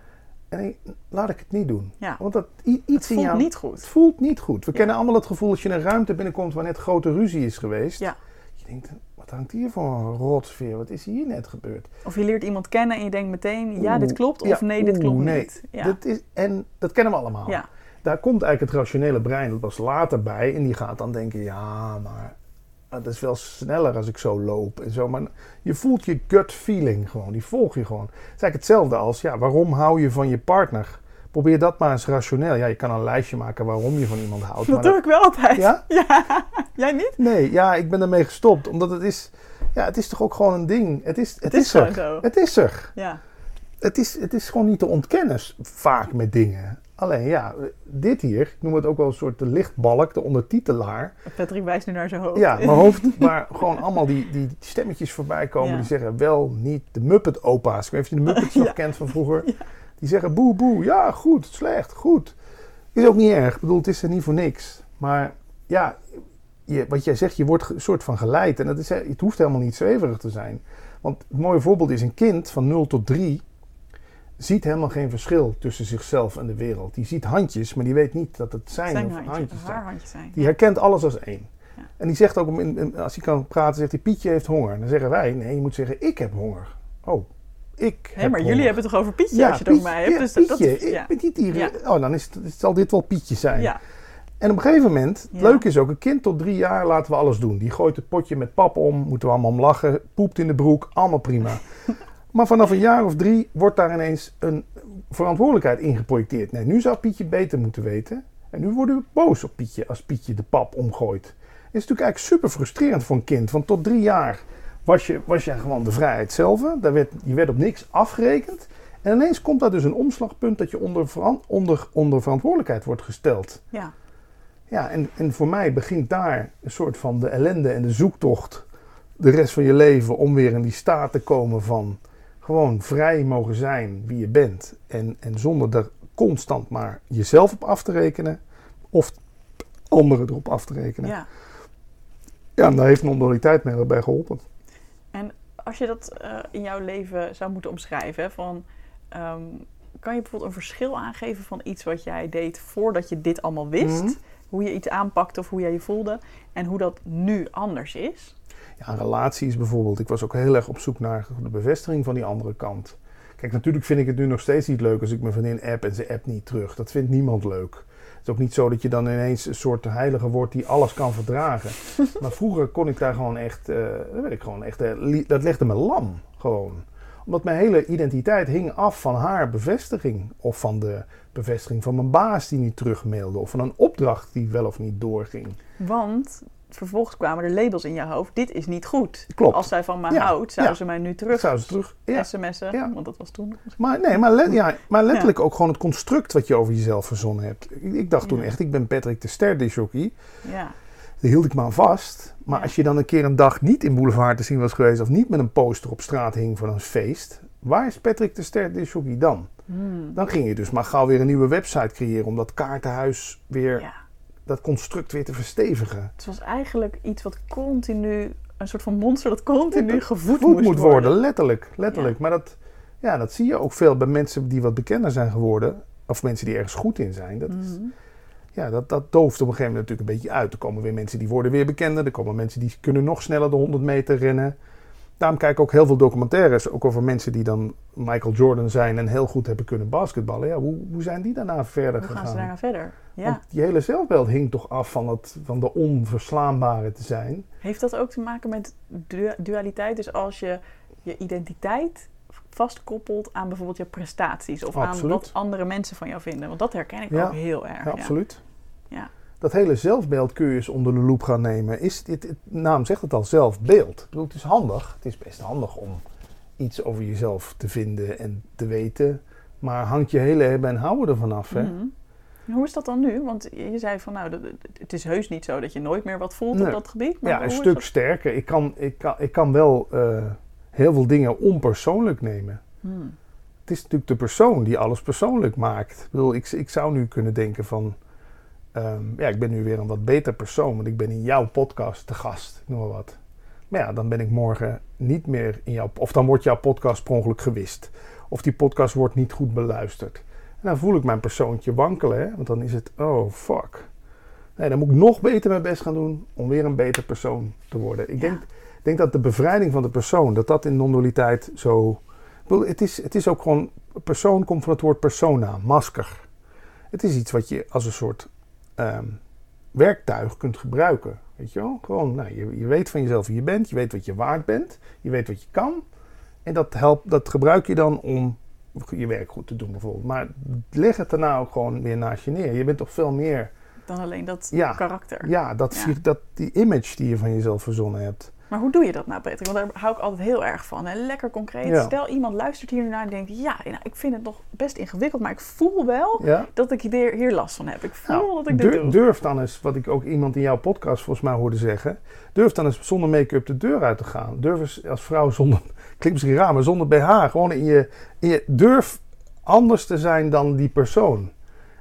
En ik- laat ik het niet doen. ja. Want dat, Het iets in voelt jou... niet Het goed. voelt niet goed. We Ja. kennen allemaal het gevoel als je in een ruimte binnenkomt waar net grote ruzie is geweest. Ja. Je denkt, wat hangt hier voor een rotsfeer? Wat is hier net gebeurd? Of je leert iemand kennen en je denkt meteen... ja, dit klopt. Of nee, dit klopt nee. niet. Ja. Dat is, en dat kennen we allemaal. ja. Daar komt eigenlijk het rationele brein dat was later bij. En die gaat dan denken, ja, maar het is wel sneller als ik zo loop en zo. Maar je voelt je gut feeling gewoon, die volg je gewoon. Het is eigenlijk hetzelfde als, ja, waarom hou je van je partner? Probeer dat maar eens rationeel. Ja, je kan een lijstje maken waarom je van iemand houdt. Dat maar doe ik wel altijd. Ja? Jij niet? Nee, ja, ik ben ermee gestopt. Omdat het is, ja, het is toch ook gewoon een ding. Het is, het is is, gewoon er. zo. Het is er. Ja. Het is, het is gewoon niet te ontkennen vaak met dingen. Alleen ja, dit hier, ik noem het ook wel een soort de lichtbalk, de ondertitelaar. Patrick wijst nu naar zijn hoofd. Ja, mijn hoofd, waar gewoon allemaal die, die stemmetjes voorbij komen. Ja. Die zeggen wel niet de Muppet-opa's. Ik weet niet of je de Muppets nog Ja. kent van vroeger. Die zeggen boe, boe, ja, goed, slecht, goed. Is ook niet erg. Ik bedoel, het is er niet voor niks. Maar ja, je, wat jij zegt, je wordt een soort van geleid. En dat is, het hoeft helemaal niet zweverig te zijn. Want het mooie voorbeeld is een kind van 0 tot 3 ziet helemaal geen verschil tussen zichzelf en de wereld. Die ziet handjes, maar die weet niet dat het zijn, Zijn of handjes, zijn. handjes zijn. Die herkent alles als één. Ja. En die zegt ook, om in- in- als hij kan praten, zegt hij, Pietje heeft honger. Dan zeggen wij, nee, je moet zeggen, ik heb honger. Oh, ik heb maar honger. jullie hebben het toch over Pietje als je het over mij hebt? ja, dus dat, Pietje, is, ja. ik ben niet die, Ja. Oh, dan is het, zal dit wel Pietje zijn. ja. En op een gegeven moment, het Ja. leuke is ook, een kind tot drie jaar laten we alles doen. Die gooit het potje met pap om, moeten we allemaal om lachen, poept in de broek, allemaal prima. maar vanaf een jaar of drie wordt daar ineens een verantwoordelijkheid ingeprojecteerd. Nee, nu zou Pietje beter moeten weten. En nu worden we boos op Pietje als Pietje de pap omgooit. Het is natuurlijk eigenlijk super frustrerend voor een kind. Want tot drie jaar was je, was je gewoon de vrijheid zelf. Daar werd, je werd op niks afgerekend. En ineens komt daar dus een omslagpunt dat je onder, onder, onder verantwoordelijkheid wordt gesteld. ja. Ja, en, en voor mij begint daar een soort van de ellende en de zoektocht de rest van je leven om weer in die staat te komen van gewoon vrij mogen zijn wie je bent. En, en zonder er constant maar jezelf op af te rekenen of anderen erop af te rekenen. Ja, ja. en daar heeft non-dualiteit erg bij geholpen. En als je dat eh, in jouw leven zou moeten omschrijven, van, ehm, kan je bijvoorbeeld een verschil aangeven van iets wat jij deed voordat je dit allemaal wist? Mhm. Hoe je iets aanpakte of hoe jij je voelde en hoe dat nu anders is? Ja, relaties bijvoorbeeld. Ik was ook heel erg op zoek naar de bevestiging van die andere kant. Kijk, natuurlijk vind ik het nu nog steeds niet leuk als ik mijn vriendin app en ze app niet terug. Dat vindt niemand leuk. Het is ook niet zo dat je dan ineens een soort heilige wordt die alles kan verdragen. maar vroeger kon ik daar gewoon echt, eh dat weet ik gewoon echt, eh, dat legde me lam gewoon. Omdat mijn hele identiteit hing af van haar bevestiging. Of van de bevestiging van mijn baas die niet terugmailde. Of van een opdracht die wel of niet doorging. Want vervolgens kwamen er labels in je hoofd. Dit is niet goed. Klopt. Als zij van mij Ja, houdt, zou ja. ze mij nu terug Zou ze terug? Ja. sms'en. Want dat was toen. Maar, nee, maar, let- ja, maar letterlijk ook gewoon het construct wat je over jezelf verzonnen hebt. Ik, ik dacht toen echt, ik ben Patrick de Ster disjockey. Ja. Daar hield ik me aan vast. Maar als je dan een keer een dag niet in Boulevard te zien was geweest... of niet met een poster op straat hing van een feest... Waar is Patrick de Ster Disjockey dan? Hmm. Dan ging je dus maar gauw weer een nieuwe website creëren om dat kaartenhuis weer. Dat construct weer te verstevigen. Het was eigenlijk iets wat continu, een soort van monster dat continu Ja, gevoed moet worden, letterlijk. letterlijk. Maar dat, ja, dat zie je ook veel bij mensen die wat bekender zijn geworden. Of mensen die ergens goed in zijn. Dat, is- Mhm. ja, dat, dat dooft op een gegeven moment natuurlijk een beetje uit. Er komen weer mensen die worden weer bekender. Er komen mensen die kunnen nog sneller de 100 meter rennen. Daarom kijk ik ook heel veel documentaires. Ook over mensen die dan Michael Jordan zijn en heel goed hebben kunnen basketballen. Ja, hoe, hoe zijn die daarna verder Hoe gaan gegaan? ze daarna verder? Ja. Want die hele zelfbeeld hing toch af van, het, van de onverslaanbare te zijn. Heeft dat ook te maken met du- dualiteit? Dus als je je identiteit vastkoppelt aan bijvoorbeeld je prestaties of aan wat andere mensen van jou vinden. Want dat herken ik Ja. ook heel erg. Ja, Ja. absoluut. Ja. Dat hele zelfbeeld kun je eens onder de loep gaan nemen. Is dit, het naam zegt het al, zelfbeeld. Ik bedoel, het is handig. Het is best handig om iets over jezelf te vinden en te weten. Maar hangt je hele hebben en houden ervan af. Hè? Mhm. Hoe is dat dan nu? Want je zei van nou, het is heus niet zo dat je nooit meer wat voelt Nee. op dat gebied. Maar Ja, een stuk sterker. Ik kan, ik kan, ik kan wel eh, heel veel dingen onpersoonlijk nemen. Hmm. Het is natuurlijk de persoon die alles persoonlijk maakt. Ik, bedoel, ik, ik zou nu kunnen denken van... ehm, ja, ik ben nu weer een wat beter persoon, want ik ben in jouw podcast te gast. Ik noem maar wat. Maar ja, dan ben ik morgen niet meer in jouw... Of dan wordt jouw podcast per ongeluk gewist. Of die podcast wordt niet goed beluisterd. En dan voel ik mijn persoontje wankelen, hè? want dan is het... Oh, fuck. Nee, dan moet ik nog beter mijn best gaan doen om weer een beter persoon te worden. Ik Ja. denk, denk dat de bevrijding van de persoon, dat dat in non-dualiteit zo... Het is, het is ook gewoon... Persoon komt van het woord persona, masker. Het is iets wat je als een soort ehm, werktuig kunt gebruiken. Weet je wel? Gewoon, nou, je, je weet van jezelf wie je bent. Je weet wat je waard bent. Je weet wat je kan. En dat, helpt, dat gebruik je dan om je werk goed te doen bijvoorbeeld. Maar leg het daarna ook gewoon weer naast je neer. Je bent toch veel meer... Dan alleen dat Ja. karakter. Ja, dat, Ja. dat, die image die je van jezelf verzonnen hebt. Maar hoe doe je dat nou, Patrick? Want daar hou ik altijd heel erg van. Hè? Lekker concreet. Ja. Stel, iemand luistert hier naar en denkt... Ja, nou, ik vind het nog best ingewikkeld, maar ik voel wel Ja? dat ik hier, hier last van heb. Ik voel Nou, dat ik dit dur- doe. Durf dan eens, wat ik ook iemand in jouw podcast volgens mij hoorde zeggen. Durf dan eens zonder make-up de deur uit te gaan. Durf eens als vrouw zonder, klinkt misschien raar, maar zonder BH. Gewoon in je, in je durf anders te zijn dan die persoon.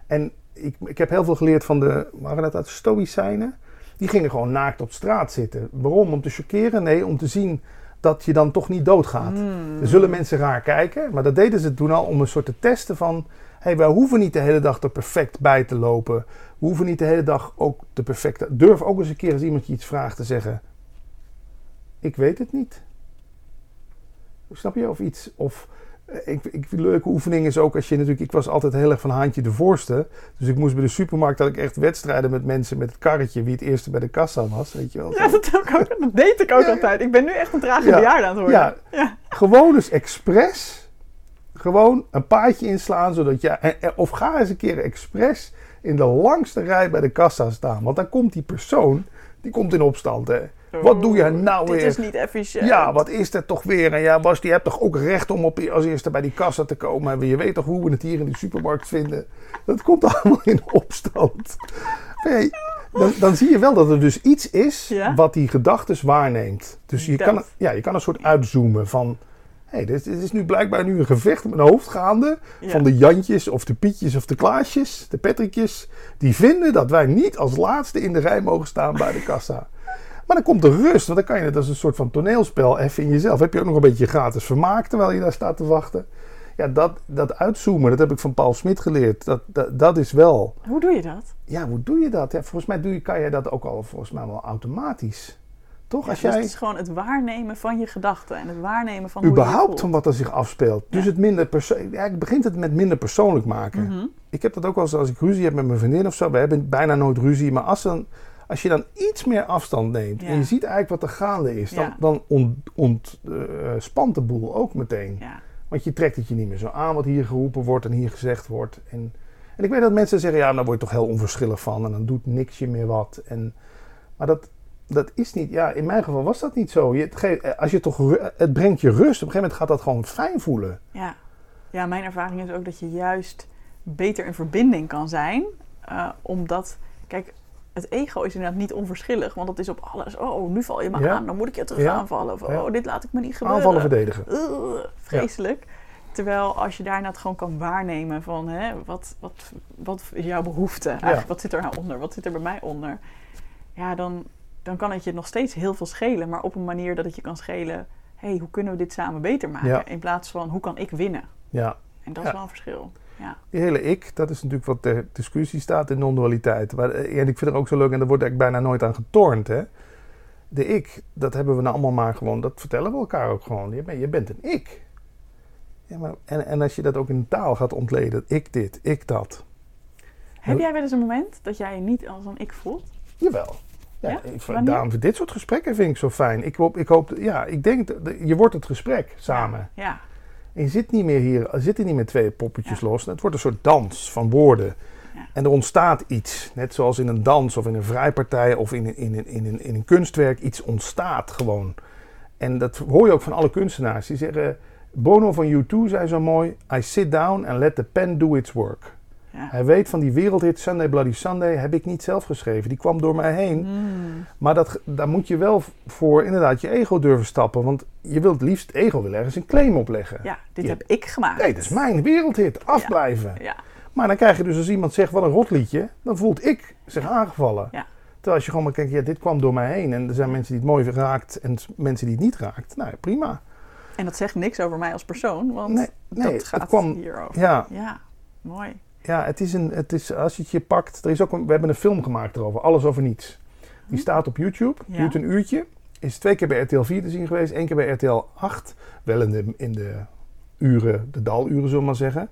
En ik, ik heb heel veel geleerd van de, waren dat uit Stoïcijnen? Die gingen gewoon naakt op straat zitten. Waarom? Om te chockeren? Nee, om te zien dat je dan toch niet doodgaat. Hmm. Er zullen mensen raar kijken, maar dat deden ze toen al om een soort te testen van... Hey, wij hoeven niet de hele dag er perfect bij te lopen. We hoeven niet de hele dag ook de perfecte... Durf ook eens een keer als iemand je iets vraagt te zeggen... Ik weet het niet. Snap je? Of iets... Of, ik, ik, leuke oefening is ook als je natuurlijk... Ik was altijd heel erg van Haantje de Voorste. Dus ik moest bij de supermarkt... had ik echt wedstrijden met mensen met het karretje... wie het eerste bij de kassa was, weet je wel. Ja, dat, ook, dat deed ik ook Ja, altijd. Ik ben nu echt een trage Ja. bejaarde aan het worden. Ja, Ja. gewoon eens expres. Gewoon een paadje inslaan, zodat je. Of ga eens een keer expres in de langste rij bij de kassa staan. Want dan komt die persoon, die komt in opstand. Hè. Wat doe je nou Dit weer? is niet efficiënt. Ja, wat is er toch weer? En ja, Bas, die hebt toch ook recht om op, als eerste bij die kassa te komen. En je weet toch hoe we het hier in de supermarkt vinden. Dat komt allemaal in opstand. Dan, dan zie je wel dat er dus iets is Ja? wat die gedachtes waarneemt. Dus je Dat. kan, ja, je kan een soort uitzoomen van... Hé, hey, dit, dit is nu blijkbaar nu een gevecht met mijn hoofd gaande. Ja. Van de Jantjes of de Pietjes of de Klaasjes, de Patrickjes. Die vinden dat wij niet als laatste in de rij mogen staan bij de kassa. Maar dan komt de rust, want dan kan je het als een soort van toneelspel even in jezelf. Heb je ook nog een beetje gratis vermaak terwijl je daar staat te wachten. Ja, dat, dat uitzoomen, dat heb ik van Paul Smit geleerd. Dat, dat, dat is wel... Hoe doe je dat? Ja, hoe doe je dat? Ja, volgens mij doe je, kan je dat ook al volgens mij wel automatisch. Toch? Ja, Als dus jij het is gewoon het waarnemen van je gedachten en het waarnemen van hoe je je überhaupt voelt. van wat er zich afspeelt. Dus Ja. het minder perso- eigenlijk begint het met minder persoonlijk maken. Mhm. Ik heb dat ook wel eens als ik ruzie heb met mijn vriendin of zo. We hebben bijna nooit ruzie. Maar als, dan, als je dan iets meer afstand neemt Ja. en je ziet eigenlijk wat er gaande is, dan, dan ont, ontspant de boel ook meteen. Want je trekt het je niet meer zo aan wat hier geroepen wordt en hier gezegd wordt. En, en ik weet dat mensen zeggen, ja, daar word je toch heel onverschillig van. En dan doet niks je meer wat. En, maar dat, dat is niet, ja, in mijn geval was dat niet zo. Je, het, geeft- als je toch, het brengt je rust. Op een gegeven moment gaat dat gewoon fijn voelen. Ja. ja, mijn ervaring is ook dat je juist beter in verbinding kan zijn. eh, omdat, kijk, het ego is inderdaad niet onverschillig, want het is op alles. Oh, nu val je me Ja. aan, dan moet ik je terug Ja. aanvallen. Of oh, dit laat ik me niet gebeuren. Aanvallen verdedigen. Vreselijk. Terwijl als je daarna het gewoon kan waarnemen van hè, wat, wat, wat is jouw behoefte? Eigenlijk, wat zit er nou onder? Wat zit er bij mij onder? Ja, dan, dan kan het je nog steeds heel veel schelen, maar op een manier dat het je kan schelen. Hé, hey, hoe kunnen we dit samen beter maken? In plaats van hoe kan ik winnen? Ja, En dat is wel een verschil. Ja. die hele ik, dat is natuurlijk wat ter discussie staat in non-dualiteit. Eh, En ik vind het ook zo leuk, en daar wordt eigenlijk bijna nooit aan getornd. Hè? De ik, dat hebben we nou allemaal maar gewoon, dat vertellen we elkaar ook gewoon. Je bent, je bent een ik. Ja, maar, en, en als je dat ook in taal gaat ontleden, ik dit, ik dat. Heb jij wel eens een moment dat jij je niet als een ik voelt? Jawel. Ja, Ja? Ik, daarom vind dit soort gesprekken vind ik zo fijn. Ik hoop, ik hoop ja, ik denk, je wordt het gesprek samen. Ja. En je zit niet meer hier, er zitten niet meer twee poppetjes Ja. los. Het wordt een soort dans van woorden. Ja. En er ontstaat iets. Net zoals in een dans of in een vrijpartij of in een, in, een, in, een, in een kunstwerk. Iets ontstaat gewoon. En dat hoor je ook van alle kunstenaars. Die zeggen, Bono van U2 zei zo mooi... I sit down and let the pen do its work. Ja. Hij weet van die wereldhit Sunday Bloody Sunday heb ik niet zelf geschreven. Die kwam door mij heen. Mm. Maar dat, daar moet je wel voor inderdaad je ego durven stappen. Want je wilt het liefst ego willen ergens een claim opleggen. ja, dit heb ik gemaakt. Nee, dat is mijn wereldhit. Afblijven. Ja, Maar dan krijg je dus als iemand zegt wat een rotliedje, dan voelt ik zich aangevallen. Ja. Terwijl als je gewoon maar kijkt, ja, dit kwam door mij heen. En er zijn mensen die het mooi raakt en mensen die het niet raakt. Nou, ja, prima. en dat zegt niks over mij als persoon, want Nee, nee, dat gaat het kwam- hierover. Ja, Ja, mooi. Ja het is een, het is, als je het je pakt, er is ook een, we hebben een film gemaakt erover, Alles over Niets. Die staat op YouTube, Ja. duurt een uurtje. Is twee keer bij RTL 4 te zien geweest, één keer bij RTL 8. Wel in de, in de uren, de daluren zullen we maar zeggen.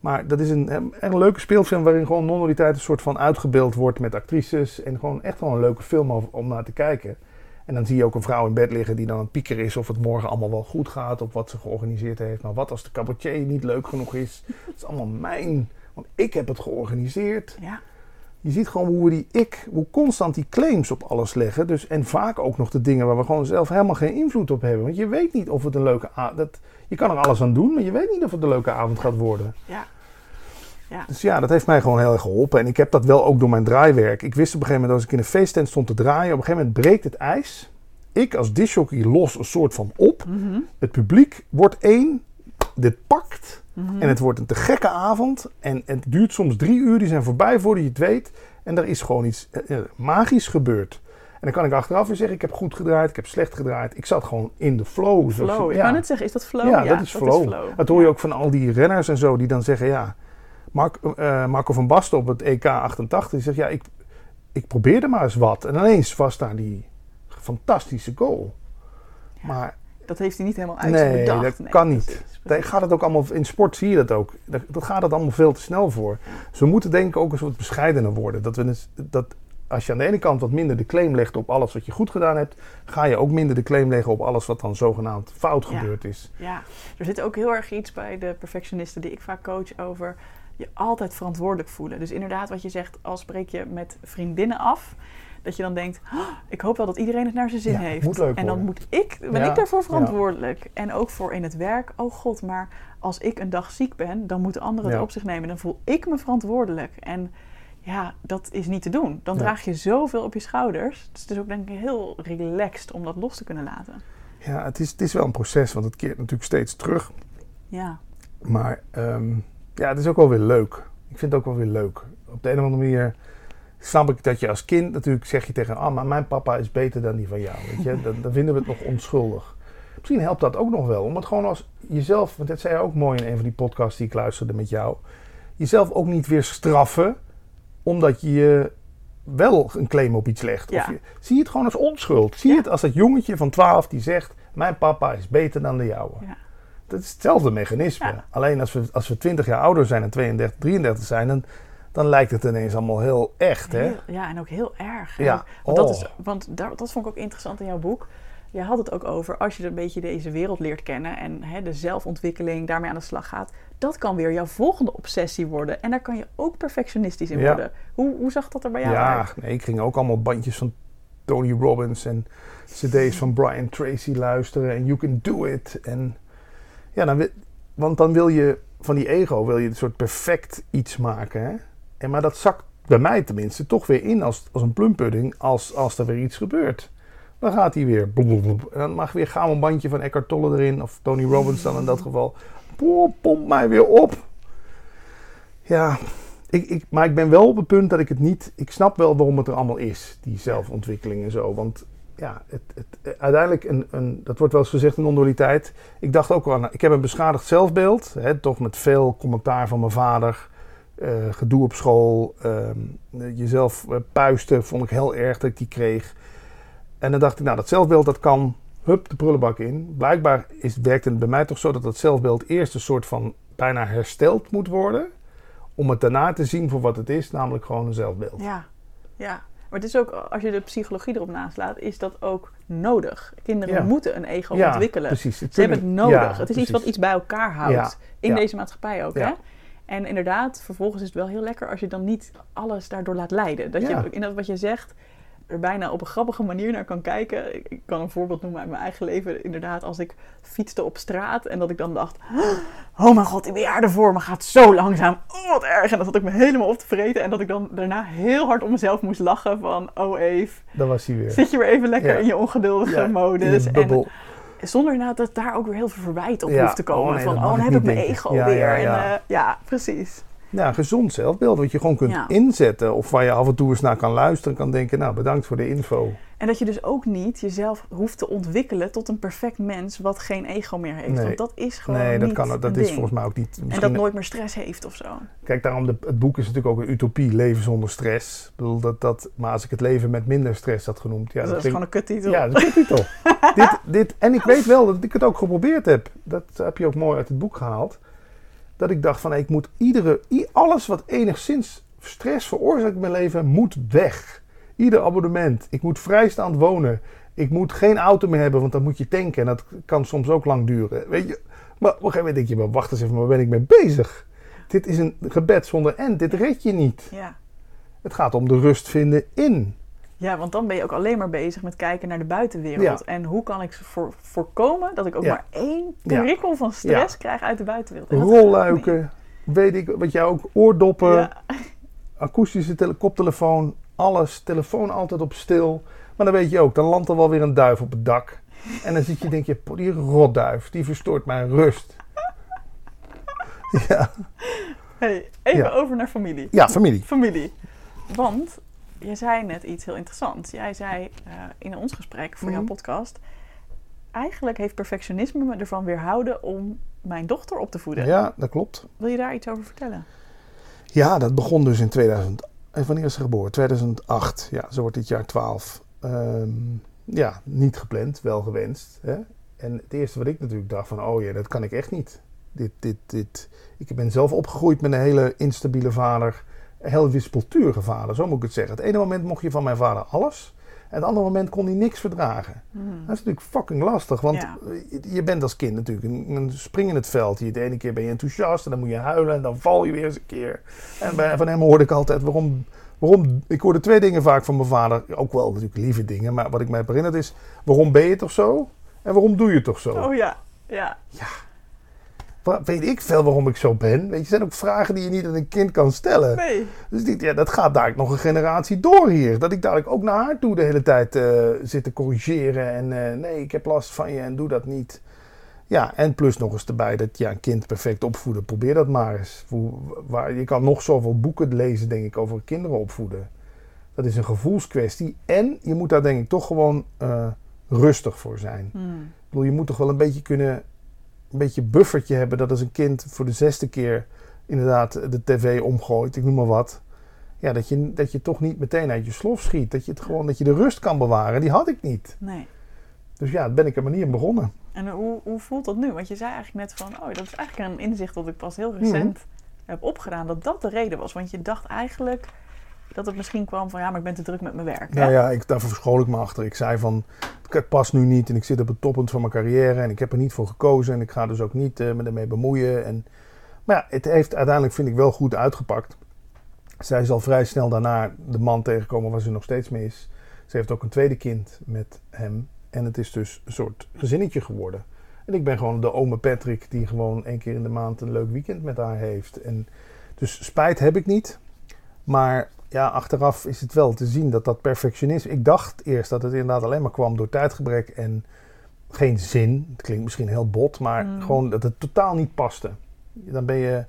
Maar dat is een, een, een leuke speelfilm waarin gewoon non-dualiteit een soort van uitgebeeld wordt met actrices. En gewoon echt wel een leuke film om, om naar te kijken. En dan zie je ook een vrouw in bed liggen die dan het pieker is of het morgen allemaal wel goed gaat. Of wat ze georganiseerd heeft. Maar wat als de cabaretier niet leuk genoeg is? Het is allemaal mijn, want ik heb het georganiseerd. Ja, Je ziet gewoon hoe we die ik, hoe constant die claims op alles leggen. Dus, en vaak ook nog de dingen waar we gewoon zelf helemaal geen invloed op hebben. Want je weet niet of het een leuke avond... Je kan er alles aan doen, maar je weet niet of het een leuke avond gaat worden. ja. Ja, Dus ja, dat heeft mij gewoon heel erg geholpen. En ik heb dat wel ook door mijn draaiwerk. Ik wist op een gegeven moment, als ik in een feesttent stond te draaien... op een gegeven moment breekt het ijs. Ik als disjockey los een soort van op. Mhm, Het publiek wordt één. Dit pakt. Mhm. En het wordt een te gekke avond. En het duurt soms drie uur. Die zijn voorbij voordat je het weet. En er is gewoon iets eh, eh, magisch gebeurd. En dan kan ik achteraf weer zeggen: ik heb goed gedraaid, ik heb slecht gedraaid. Ik zat gewoon in de flow. zoals- flow. Ik ja. wou net zeggen, is dat flow? Ja, dat is flow. Dat hoor je ook van al die renners en zo die dan zeggen: ja. Mark, eh, Marco van Basten op het EK 88 die zegt: ja, ik, ik probeerde maar eens wat. En ineens was daar die fantastische goal. Ja. Maar Dat heeft hij niet helemaal uit Nee, bedacht. dat kan niet. precies, daar gaat het ook allemaal, in sport zie je dat ook. Daar daar gaat het allemaal veel te snel voor. Dus we moeten denk ik ook een soort bescheidener worden. Dat, we, dus- dat als je aan de ene kant wat minder de claim legt op alles wat je goed gedaan hebt, ga je ook minder de claim leggen op alles wat dan zogenaamd fout Ja. gebeurd is. Ja, er zit ook heel erg iets bij de perfectionisten die ik vaak coach over je altijd verantwoordelijk voelen. Dus inderdaad, wat je zegt, als spreek je met vriendinnen af, dat je dan denkt: "Oh, ik hoop wel dat iedereen het naar zijn zin Ja, heeft. moet leuk en dan worden. moet ik, ben Ja, ik daarvoor ja. verantwoordelijk. En ook voor in het werk. Oh god, maar als ik een dag ziek ben, dan moeten anderen het op zich nemen. Dan voel ik me verantwoordelijk. En ja, dat is niet te doen. Dan draag je zoveel op je schouders. Dus het is ook denk ik heel relaxed om dat los te kunnen laten. Ja, het is, het is wel een proces, want het keert natuurlijk steeds terug. Ja, Maar ehm, ja, het is ook wel weer leuk. Ik vind het ook wel weer leuk. Op de een of andere manier snap ik dat je als kind natuurlijk zeg je tegen... Ah, maar mijn papa is beter dan die van jou. Weet je? Dan, dan vinden we het nog onschuldig. Misschien helpt dat ook nog wel. Om het gewoon als jezelf... Want dat zei je ook mooi in een van die podcasts die ik luisterde met jou. Jezelf ook niet weer straffen. Omdat je wel een claim op iets legt. Ja. Of je, zie het gewoon als onschuld. Zie Ja. het als dat jongetje van 12 die zegt... Mijn papa is beter dan de jouwe. ja. Dat is hetzelfde mechanisme. Ja. Alleen als we, als we 20 jaar ouder zijn en 32, 33 zijn, dan, dan lijkt het ineens allemaal heel echt. Hè? Heel- ja, en ook heel erg. Ja. Want, dat, Oh. is, want daar, dat vond ik ook interessant in jouw boek. Je had het ook over als je een beetje deze wereld leert kennen en hè, de zelfontwikkeling daarmee aan de slag gaat. Dat kan weer jouw volgende obsessie worden. En daar kan je ook perfectionistisch in Ja. worden. Hoe, hoe zag dat er bij jou Ja, uit? nee, ik ging ook allemaal bandjes van Tony Robbins en cd's van Brian Tracy luisteren en You Can Do It. En ja, dan want dan wil je van die ego wil je een soort perfect iets maken. Hè? En, maar dat zakt bij mij tenminste, toch weer in als, als een plumpudding als, als er weer iets gebeurt. Dan gaat hij weer. En dan mag weer gauw een bandje van Eckhart Tolle erin. Of Tony Robbins dan in dat geval. Pomp mij weer op. Ja, ik, ik, maar ik ben wel op het punt dat ik het niet... Ik snap wel waarom het er allemaal is. Die zelfontwikkeling en zo. Want ja, het, het, uiteindelijk, een, een, dat wordt wel eens gezegd in non-dualiteit. Ik dacht ook al ik heb een beschadigd zelfbeeld. Hè, toch met veel commentaar van mijn vader. Uh, gedoe op school. Uh, jezelf uh, puisten vond ik heel erg dat ik die kreeg. En dan dacht ik, nou dat zelfbeeld dat kan, hup, de prullenbak in. Blijkbaar is, werkt het bij mij toch zo dat dat zelfbeeld eerst een soort van bijna hersteld moet worden. Om het daarna te zien voor wat het is, namelijk gewoon een zelfbeeld. Ja, ja. Maar het is ook, als je de psychologie erop naslaat, is dat ook nodig. Kinderen moeten een ego ja, ontwikkelen. Precies. Ze hebben het nodig. het is iets wat iets bij elkaar houdt. In deze maatschappij ook. Hè? En inderdaad, vervolgens is het wel heel lekker als je dan niet alles daardoor laat leiden. Dat je in dat wat je zegt, er bijna op een grappige manier naar kan kijken. Ik, kan een voorbeeld noemen uit mijn eigen leven. Inderdaad, als ik fietste op straat en dat ik dan dacht... Oh mijn god, die bejaarde voor me gaat zo langzaam. Oh, wat erg. En dat had ik me helemaal op te vreten. En dat ik dan daarna heel hard om mezelf moest lachen van... Oh Eve, dan was hij weer. zit je weer even lekker in je ongeduldige ja, modus. En, zonder dat daar ook weer heel veel verwijt op hoeft te komen. Oh, van, oh, dan heb ik mijn ego weer. En, uh, ja, precies ja, gezond zelfbeeld. Wat je gewoon kunt inzetten. Of waar je af en toe eens naar kan luisteren. kan denken, nou bedankt voor de info. En dat je dus ook niet jezelf hoeft te ontwikkelen tot een perfect mens wat geen ego meer heeft. Want dat is gewoon Nee, dat, kan, dat is volgens mij ook niet... En dat nooit meer stress heeft of zo. Kijk, daarom de, het boek is natuurlijk ook een utopie, leven zonder stress. Ik bedoel, dat, dat, maar als ik het leven met minder stress had genoemd... Ja, dat, is gewoon een kuttitel. Ja, dat is een kuttitel. dit, dit, en ik weet wel dat ik het ook geprobeerd heb. Dat heb je ook mooi uit het boek gehaald dat ik dacht van ik moet iedere, alles wat enigszins stress veroorzaakt in mijn leven, moet weg. Ieder abonnement. Ik moet vrijstaand wonen. Ik moet geen auto meer hebben, want dan moet je tanken. En dat kan soms ook lang duren. Weet je? Maar op een gegeven moment denk je, maar wacht eens even, waar ben ik mee bezig? Dit is een gebed zonder end. Dit red je niet. Ja. Het gaat om de rust vinden in. Ja, want dan ben je ook alleen maar bezig met kijken naar de buitenwereld. En hoe kan ik voor, voorkomen dat ik ook maar één prikkel van stress krijg uit de buitenwereld. Rolluiken, weet ik, wat jij ook, oordoppen, akoestische koptelefoon, alles, telefoon altijd op stil. Maar dan weet je ook, dan landt er wel weer een duif op het dak. En dan zit je denk je, die rotduif, die verstoort mijn rust. ja. Hey, even over naar familie. Ja, familie. Familie. Want je zei net iets heel interessants. Jij zei uh, in ons gesprek voor jouw mhm. podcast... eigenlijk heeft perfectionisme me ervan weerhouden om mijn dochter op te voeden. Ja, dat klopt. Wil je daar iets over vertellen? Ja, dat begon dus in 2000. En wanneer is ze geboren? 2008. Ja, zo wordt dit jaar 12. Ehm, ja, niet gepland, wel gewenst. Hè? En het eerste wat ik natuurlijk dacht van... oh ja, dat kan ik echt niet. Dit, dit, dit. Ik ben zelf opgegroeid met een hele instabiele vader heel wispelturige vader, zo moet ik het zeggen. Het ene moment mocht je van mijn vader alles. En het andere moment kon hij niks verdragen. Hmm. Dat is natuurlijk fucking lastig. Want je bent als kind natuurlijk een, een spring in het veld. de ene keer ben je enthousiast en dan moet je huilen en dan val je weer eens een keer. En bij, van hem hoorde ik altijd waarom, waarom... Ik hoorde twee dingen vaak van mijn vader. Ook wel natuurlijk lieve dingen. Maar wat ik mij herinnerd is... Waarom ben je toch zo? En waarom doe je toch zo? Oh ja, ja. Ja, weet ik veel waarom ik zo ben. Weet je, zijn ook vragen die je niet aan een kind kan stellen. Nee. Dus die, ja, dat gaat daar nog een generatie door hier. Dat ik dadelijk ook naar haar toe de hele tijd uh, zit te corrigeren. En uh, nee, ik heb last van je en doe dat niet. Ja, en plus nog eens erbij dat ja, een kind perfect opvoeden. Probeer dat maar eens. Waar, je kan nog zoveel boeken lezen, denk ik, over kinderen opvoeden. Dat is een gevoelskwestie. En je moet daar denk ik toch gewoon uh, rustig voor zijn. Hmm. Ik bedoel, je moet toch wel een beetje kunnen een beetje buffertje hebben dat als een kind voor de zesde keer inderdaad de tv omgooit, ik noem maar wat. Ja, dat je, dat je toch niet meteen uit je slof schiet. Dat je het gewoon, dat je de rust kan bewaren. Die had ik niet. Nee. Dus ja, ben ik er maar niet in begonnen. En hoe, hoe voelt dat nu? Want je zei eigenlijk net van, oh, dat is eigenlijk een inzicht dat ik pas heel recent mhm. heb opgedaan. Dat dat de reden was. Want je dacht eigenlijk, dat het misschien kwam van ja, maar ik ben te druk met mijn werk. Nou ja, ik, daar verschool ik me achter. Ik zei van het past nu niet en ik zit op het toppunt van mijn carrière en ik heb er niet voor gekozen en ik ga dus ook niet uh, me ermee bemoeien. En, maar ja, het heeft uiteindelijk vind ik wel goed uitgepakt. Zij zal vrij snel daarna de man tegenkomen waar ze nog steeds mee is. Ze heeft ook een tweede kind met hem en het is dus een soort gezinnetje geworden. En ik ben gewoon de ome Patrick die gewoon één keer in de maand een leuk weekend met haar heeft. En dus spijt heb ik niet. Maar ja, achteraf is het wel te zien dat dat perfectionisme... Ik dacht eerst dat het inderdaad alleen maar kwam door tijdgebrek en geen zin. Het klinkt misschien heel bot, maar Mm. gewoon dat het totaal niet paste. Dan ben je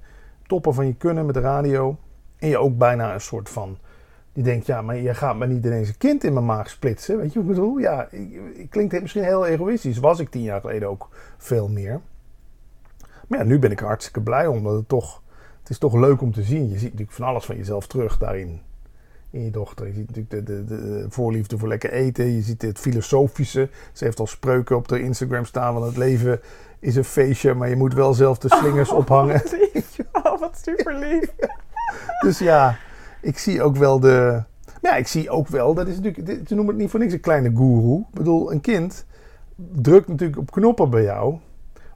topper van je kunnen met de radio. En je ook bijna een soort van... Die denkt, ja, maar je gaat me niet ineens een kind in mijn maag splitsen. Weet je wat ik bedoel? Ja, ik, klinkt misschien heel egoïstisch. Was ik tien jaar geleden ook veel meer. Maar ja, nu ben ik hartstikke blij om. Dat het toch... Het is toch leuk om te zien. Je ziet natuurlijk van alles van jezelf terug daarin. In je dochter. Je ziet natuurlijk de, de, de voorliefde voor lekker eten. Je ziet het filosofische. Ze heeft al spreuken op de Instagram staan van het leven is een feestje, maar je moet wel zelf de slingers ophangen. Oh, wat super lief. Dus ja, ik zie ook wel de. Maar ja, ik zie ook wel, dat is natuurlijk, ze noemen het niet voor niks een kleine goeroe. Ik bedoel, een kind drukt natuurlijk op knoppen bij jou.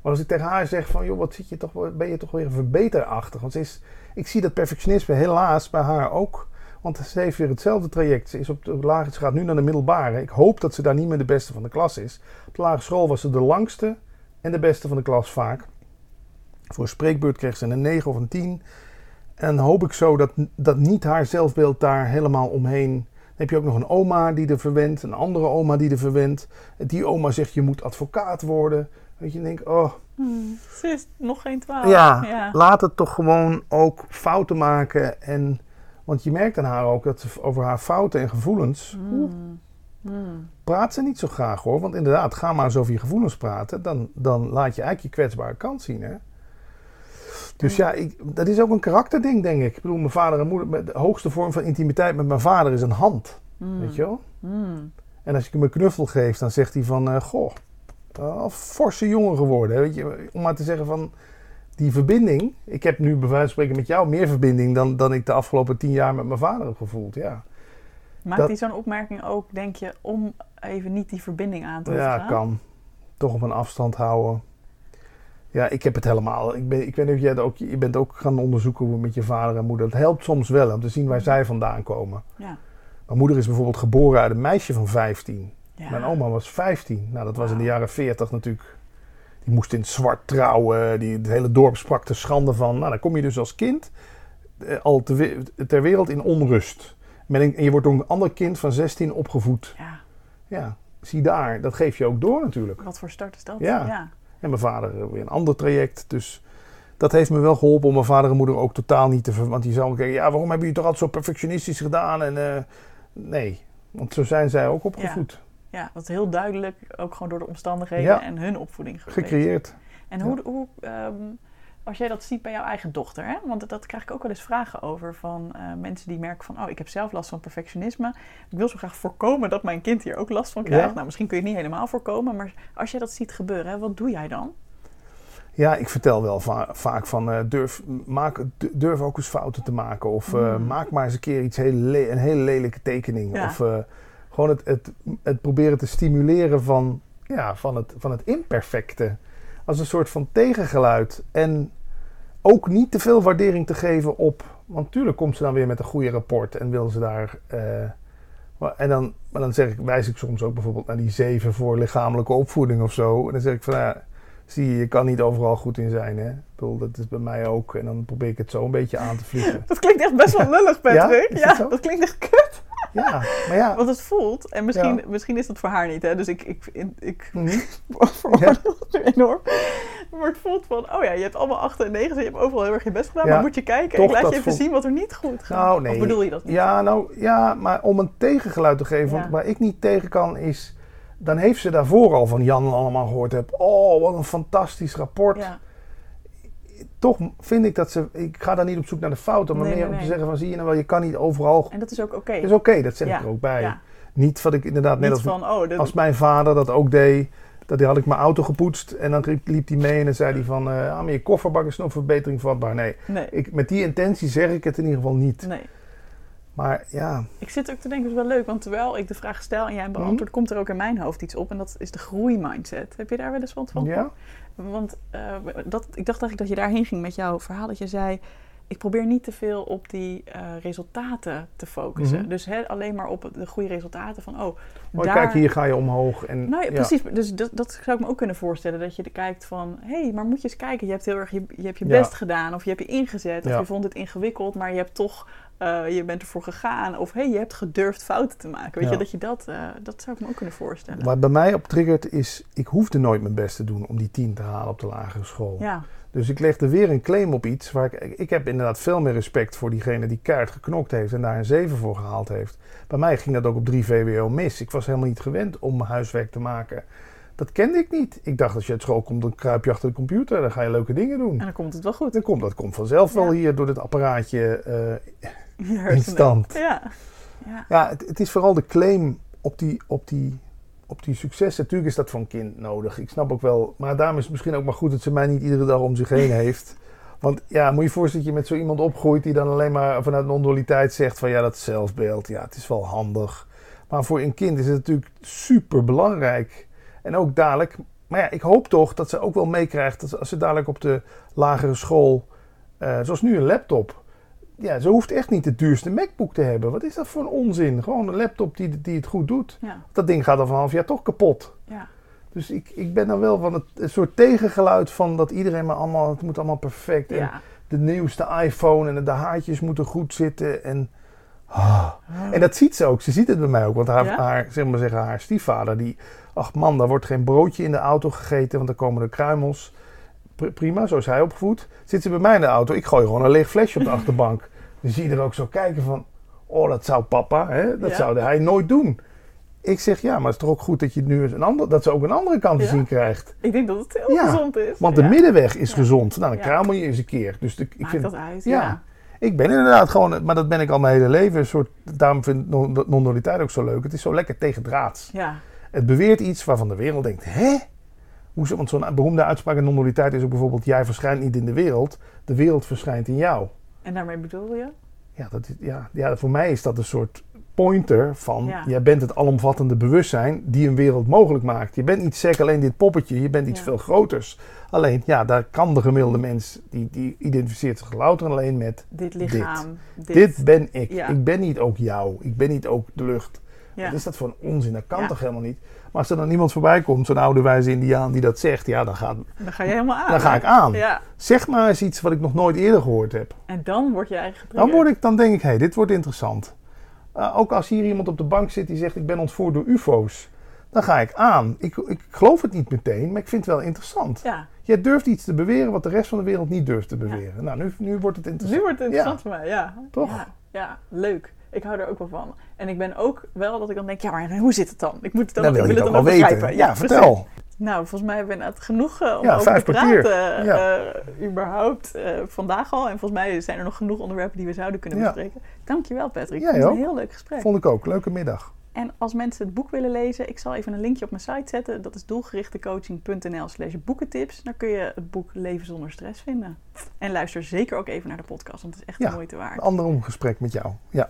Maar als ik tegen haar zeg van, joh, wat zit je toch, ben je toch weer verbeterachtig? Want ze is, ik zie dat perfectionisme helaas bij haar ook. Want ze heeft weer hetzelfde traject. Ze, is op de lagere, gaat nu naar de middelbare. Ik hoop dat ze daar niet meer de beste van de klas is. Op de lagere school was ze de langste en de beste van de klas vaak. Voor spreekbeurt kreeg ze een 9 of een 10. En hoop ik zo dat, dat niet haar zelfbeeld daar helemaal omheen. Dan heb je ook nog een oma die er verwendt, een andere oma die er verwendt. Die oma zegt je moet advocaat worden. Dat je denkt, oh Hmm, Ze is nog geen twaalf. ja, ja. laat het toch gewoon ook fouten maken. En, want je merkt aan haar ook dat ze over haar fouten en gevoelens. Hmm, hmm. praat ze niet zo graag hoor. Want inderdaad, ga maar eens over je gevoelens praten. Dan, dan laat je eigenlijk je kwetsbare kant zien. Hè? Dus ja, ik, dat is ook een karakterding, denk ik. Ik bedoel, mijn vader en moeder. De hoogste vorm van intimiteit met mijn vader is een hand. Weet je wel? En als ik hem een knuffel geef, dan zegt hij van... eh, goh, uh, forse jongen geworden. Weet je? Om maar te zeggen van... Die verbinding. Ik heb nu bij wijze van spreken met jou meer verbinding... dan, dan ik de afgelopen tien jaar met mijn vader heb gevoeld. Ja, Maakt Dat- hij zo'n opmerking ook, denk je, om even niet die verbinding aan te hoeven ja gaan? kan. Toch op een afstand houden. Ja, ik heb het helemaal. Ik, ben, ik weet niet of jij ook... Je bent ook gaan onderzoeken hoe met je vader en moeder... Het helpt soms wel om te zien waar zij vandaan komen. Ja. Mijn moeder is bijvoorbeeld geboren uit een meisje van 15. Ja. Mijn oma was 15. Nou, dat was in de jaren 40 natuurlijk. Die moest in het zwart trouwen. Die, het hele dorp sprak er schande van. Nou, dan kom je dus als kind eh, al te ter wereld in onrust. Met een- en je wordt door een ander kind van 16 opgevoed. Ja, Ja, zie daar. Dat geef je ook door natuurlijk. wat voor start is dat? Ja. ja. En mijn vader eh, weer een ander traject. Dus dat heeft me wel geholpen om mijn vader en moeder ook totaal niet te ver... Want die zou ook denken, ja, waarom hebben jullie toch altijd zo perfectionistisch gedaan? En eh, nee, want zo zijn zij ook opgevoed. Ja, dat is heel duidelijk, ook gewoon door de omstandigheden Ja. en hun opvoeding. Gecreëerd. En hoe, hoe ehm, als jij dat ziet bij jouw eigen dochter, hè? want dat krijg ik ook wel eens vragen over van eh, mensen die merken van, oh, ik heb zelf last van perfectionisme. Ik wil zo graag voorkomen dat mijn kind hier ook last van krijgt. Ja. Nou, misschien kun je het niet helemaal voorkomen, maar als jij dat ziet gebeuren, hè, wat doe jij dan? Ja, ik vertel wel va- vaak van eh, durf, maak, durf ook eens fouten te maken. Of eh, Mm. maak maar eens een keer iets heel een hele lelijke tekening. Ja. Of gewoon het, het, het proberen te stimuleren van, ja, van, het, van het imperfecte. Als een soort van tegengeluid. En ook niet te veel waardering te geven op. Want natuurlijk komt ze dan weer met een goede rapport en wil ze daar. eh, maar- en dan, maar dan zeg ik, wijs ik soms ook bijvoorbeeld naar die zeven voor lichamelijke opvoeding of zo. En dan zeg ik van ja, zie je, je kan niet overal goed in zijn. Hè? Ik bedoel, dat is bij mij ook. En dan probeer ik het zo een beetje aan te vliegen. Dat klinkt echt best wel lullig, Patrick. Ja, dat dat klinkt echt kut. Ja, maar ja. Want het voelt, en misschien, Ja. misschien is dat voor haar niet, hè? dus ik, ik, ik, ik veroordeel het nu enorm. Maar het voelt van, oh ja, je hebt allemaal 8 en 9, je hebt overal heel erg je best gedaan, maar moet je kijken, toch, ik laat je even voelt- zien wat er niet goed gaat. Nou, nee. Of bedoel je dat niet? Ja, nou, ja, maar om een tegengeluid te geven, want waar ik niet tegen kan is... Dan heeft ze daarvoor al van Jan allemaal gehoord. Heb, oh, wat een fantastisch rapport. Ja. Toch vind ik dat ze... Ik ga daar niet op zoek naar de fouten, maar Nee, meer nee, om te zeggen van... Zie je nou wel, je kan niet overal... En dat is ook oké. Dat is oké, dat zeg Ja, ik er ook bij. ja. Niet wat ik inderdaad net als, van, oh, als mijn vader dat ook deed. Dat had ik mijn auto gepoetst en dan liep, hij mee en dan zei hij van... eh ah, maar je kofferbak is nog verbetering vatbaar. Nee, nee, ik, met die intentie zeg ik het in ieder geval niet. nee. Maar ja, Ik zit ook te denken, het is wel leuk, want terwijl ik de vraag stel en jij beantwoordt, Mhm. komt er ook in mijn hoofd iets op. En dat is de groeimindset. Heb je daar wel eens wat van? ja? Want eh, dat, ik dacht eigenlijk dat je daarheen ging met jouw verhaal. Dat je zei, ik probeer niet te veel op die eh, resultaten te focussen. Mhm. Dus alleen maar op de goede resultaten van, oh, Maar daar... kijk, hier ga je omhoog. En, Nou ja, ja. precies. Dus dat, dat zou ik me ook kunnen voorstellen. Dat je er kijkt van, hé, hey, maar moet je eens kijken. Je hebt heel erg je, je, hebt je Ja. best gedaan. Of je hebt je ingezet. Of je vond het ingewikkeld. Maar je hebt toch, eh, je bent ervoor gegaan. Of hé, hey, je hebt gedurfd fouten te maken. Weet Ja. je, dat je dat, eh, dat zou ik me ook kunnen voorstellen. Wat bij mij op triggert is, ik hoefde nooit mijn best te doen om die 10 te halen op de lagere school. Ja, Dus ik legde weer een claim op iets waar ik, ik heb inderdaad veel meer respect voor diegene die kaart geknokt heeft en daar een 7 voor gehaald heeft. Bij mij ging dat ook op 3 VWO mis. Ik was helemaal niet gewend om mijn huiswerk te maken. Dat kende ik niet. Ik dacht als je uit school komt, dan kruip je achter de computer, dan ga je leuke dingen doen. en dan komt het wel goed. Dan komt, dat komt vanzelf wel hier door dit apparaatje eh, in stand. Ja. ja. Ja, het, het is vooral de claim op die, op, die, op die successen. Natuurlijk is dat voor een kind nodig. Ik snap ook wel. Maar daarom is het misschien ook maar goed dat ze mij niet iedere dag om zich heen heeft. Want ja, moet je je voorstellen dat je met zo iemand opgroeit die dan alleen maar vanuit non-dualiteit zegt van ja, dat zelfbeeld, ja, het is wel handig. Maar voor een kind is het natuurlijk super belangrijk. En ook dadelijk, maar ja, ik hoop toch dat ze ook wel meekrijgt dat als ze dadelijk op de lagere school, eh, zoals nu een laptop. Ja, ze hoeft echt niet de duurste MacBook te hebben. Wat is dat voor een onzin? Gewoon een laptop die, die het goed doet. Ja. Dat ding gaat al van een half jaar toch kapot. ja. Dus ik, ik ben dan wel van het een soort tegengeluid van dat iedereen maar allemaal, het moet allemaal perfect. En de nieuwste iPhone en de haartjes moeten goed zitten. En, ah. en dat ziet ze ook. Ze ziet het bij mij ook. Want haar, haar, zeg maar zeggen, haar stiefvader, die, ach man, daar wordt geen broodje in de auto gegeten, want dan komen er kruimels. Pr- prima, zo is hij opgevoed. Zit ze bij mij in de auto, ik gooi gewoon een leeg flesje op de achterbank. Dan zie je er ook zo kijken van, oh dat zou papa, hè? dat Ja. zou hij nooit doen. Ik zeg ja, maar het is toch ook goed dat je nu een ander, dat ze ook een andere kant te zien krijgt. Ik denk dat het heel gezond is. Want de middenweg is gezond. Nou, dan Ja. kruimel je eens een keer. Dus de, ik Maakt vind, dat uit. ja. Ja. ik ben inderdaad gewoon, maar dat ben ik al mijn hele leven. Een soort, daarom vind ik non- non-dualiteit ook zo leuk. Het is zo lekker tegendraads. Ja. Het beweert iets waarvan de wereld denkt, hè? Hoezo? Want zo'n beroemde uitspraak in non-dualiteit is ook bijvoorbeeld... jij verschijnt niet in de wereld, de wereld verschijnt in jou. En daarmee bedoel je? Ja, dat is, ja, ja voor mij is dat een soort pointer van... Ja. jij bent het alomvattende bewustzijn die een wereld mogelijk maakt. Je bent niet sec alleen dit poppetje, je bent iets Ja. veel groters. Alleen, ja, daar kan de gemiddelde mens... die, die identificeert zich louter en alleen met... Dit lichaam. Dit. Dit ben ik. Ja. Ik ben niet ook jou. Ik ben niet ook de lucht. Ja. Wat is dat voor een onzin? Dat kan Ja. toch helemaal niet? Maar als er dan iemand voorbij komt, zo'n oude wijze indiaan die dat zegt, ja, dan, gaat, Dan ga je helemaal aan. dan ga ik aan. Ja. Zeg maar eens iets wat ik nog nooit eerder gehoord heb. En dan word je eigenlijk Dan, word ik, dan denk ik, hé, hey, dit wordt interessant. Uh, ook als hier iemand op de bank zit die zegt, ik ben ontvoerd door ufo's. Dan ga ik aan. Ik, ik geloof het niet meteen, maar ik vind het wel interessant. Ja, Jij durft iets te beweren wat de rest van de wereld niet durft te beweren. Nou, nu, nu wordt het interessant. nu wordt het interessant voor mij. Ja. Toch? Ja, leuk. Ik hou er ook wel van. En ik ben ook wel dat ik dan denk, ja, maar hoe zit het dan? Ik moet het dan, Dan wil ik wil het ook het wel dan weten. begrijpen. Ja, precies. vertel. Nou, volgens mij hebben we net genoeg eh, om Ja, over te praten. Ja. eh, überhaupt eh, vandaag al. En volgens mij zijn er nog genoeg onderwerpen die we zouden kunnen Ja. bespreken. Dankjewel Patrick. Was een heel leuk gesprek. Vond ik ook. Leuke middag. En als mensen het boek willen lezen, ik zal even een linkje op mijn site zetten. Dat is doelgerichtecoaching.nl slash boekentips. Daar kun je het boek Leven zonder stress vinden. En luister zeker ook even naar de podcast, want het is echt Ja. de moeite waard. Een ander omgesprek met jou. Ja.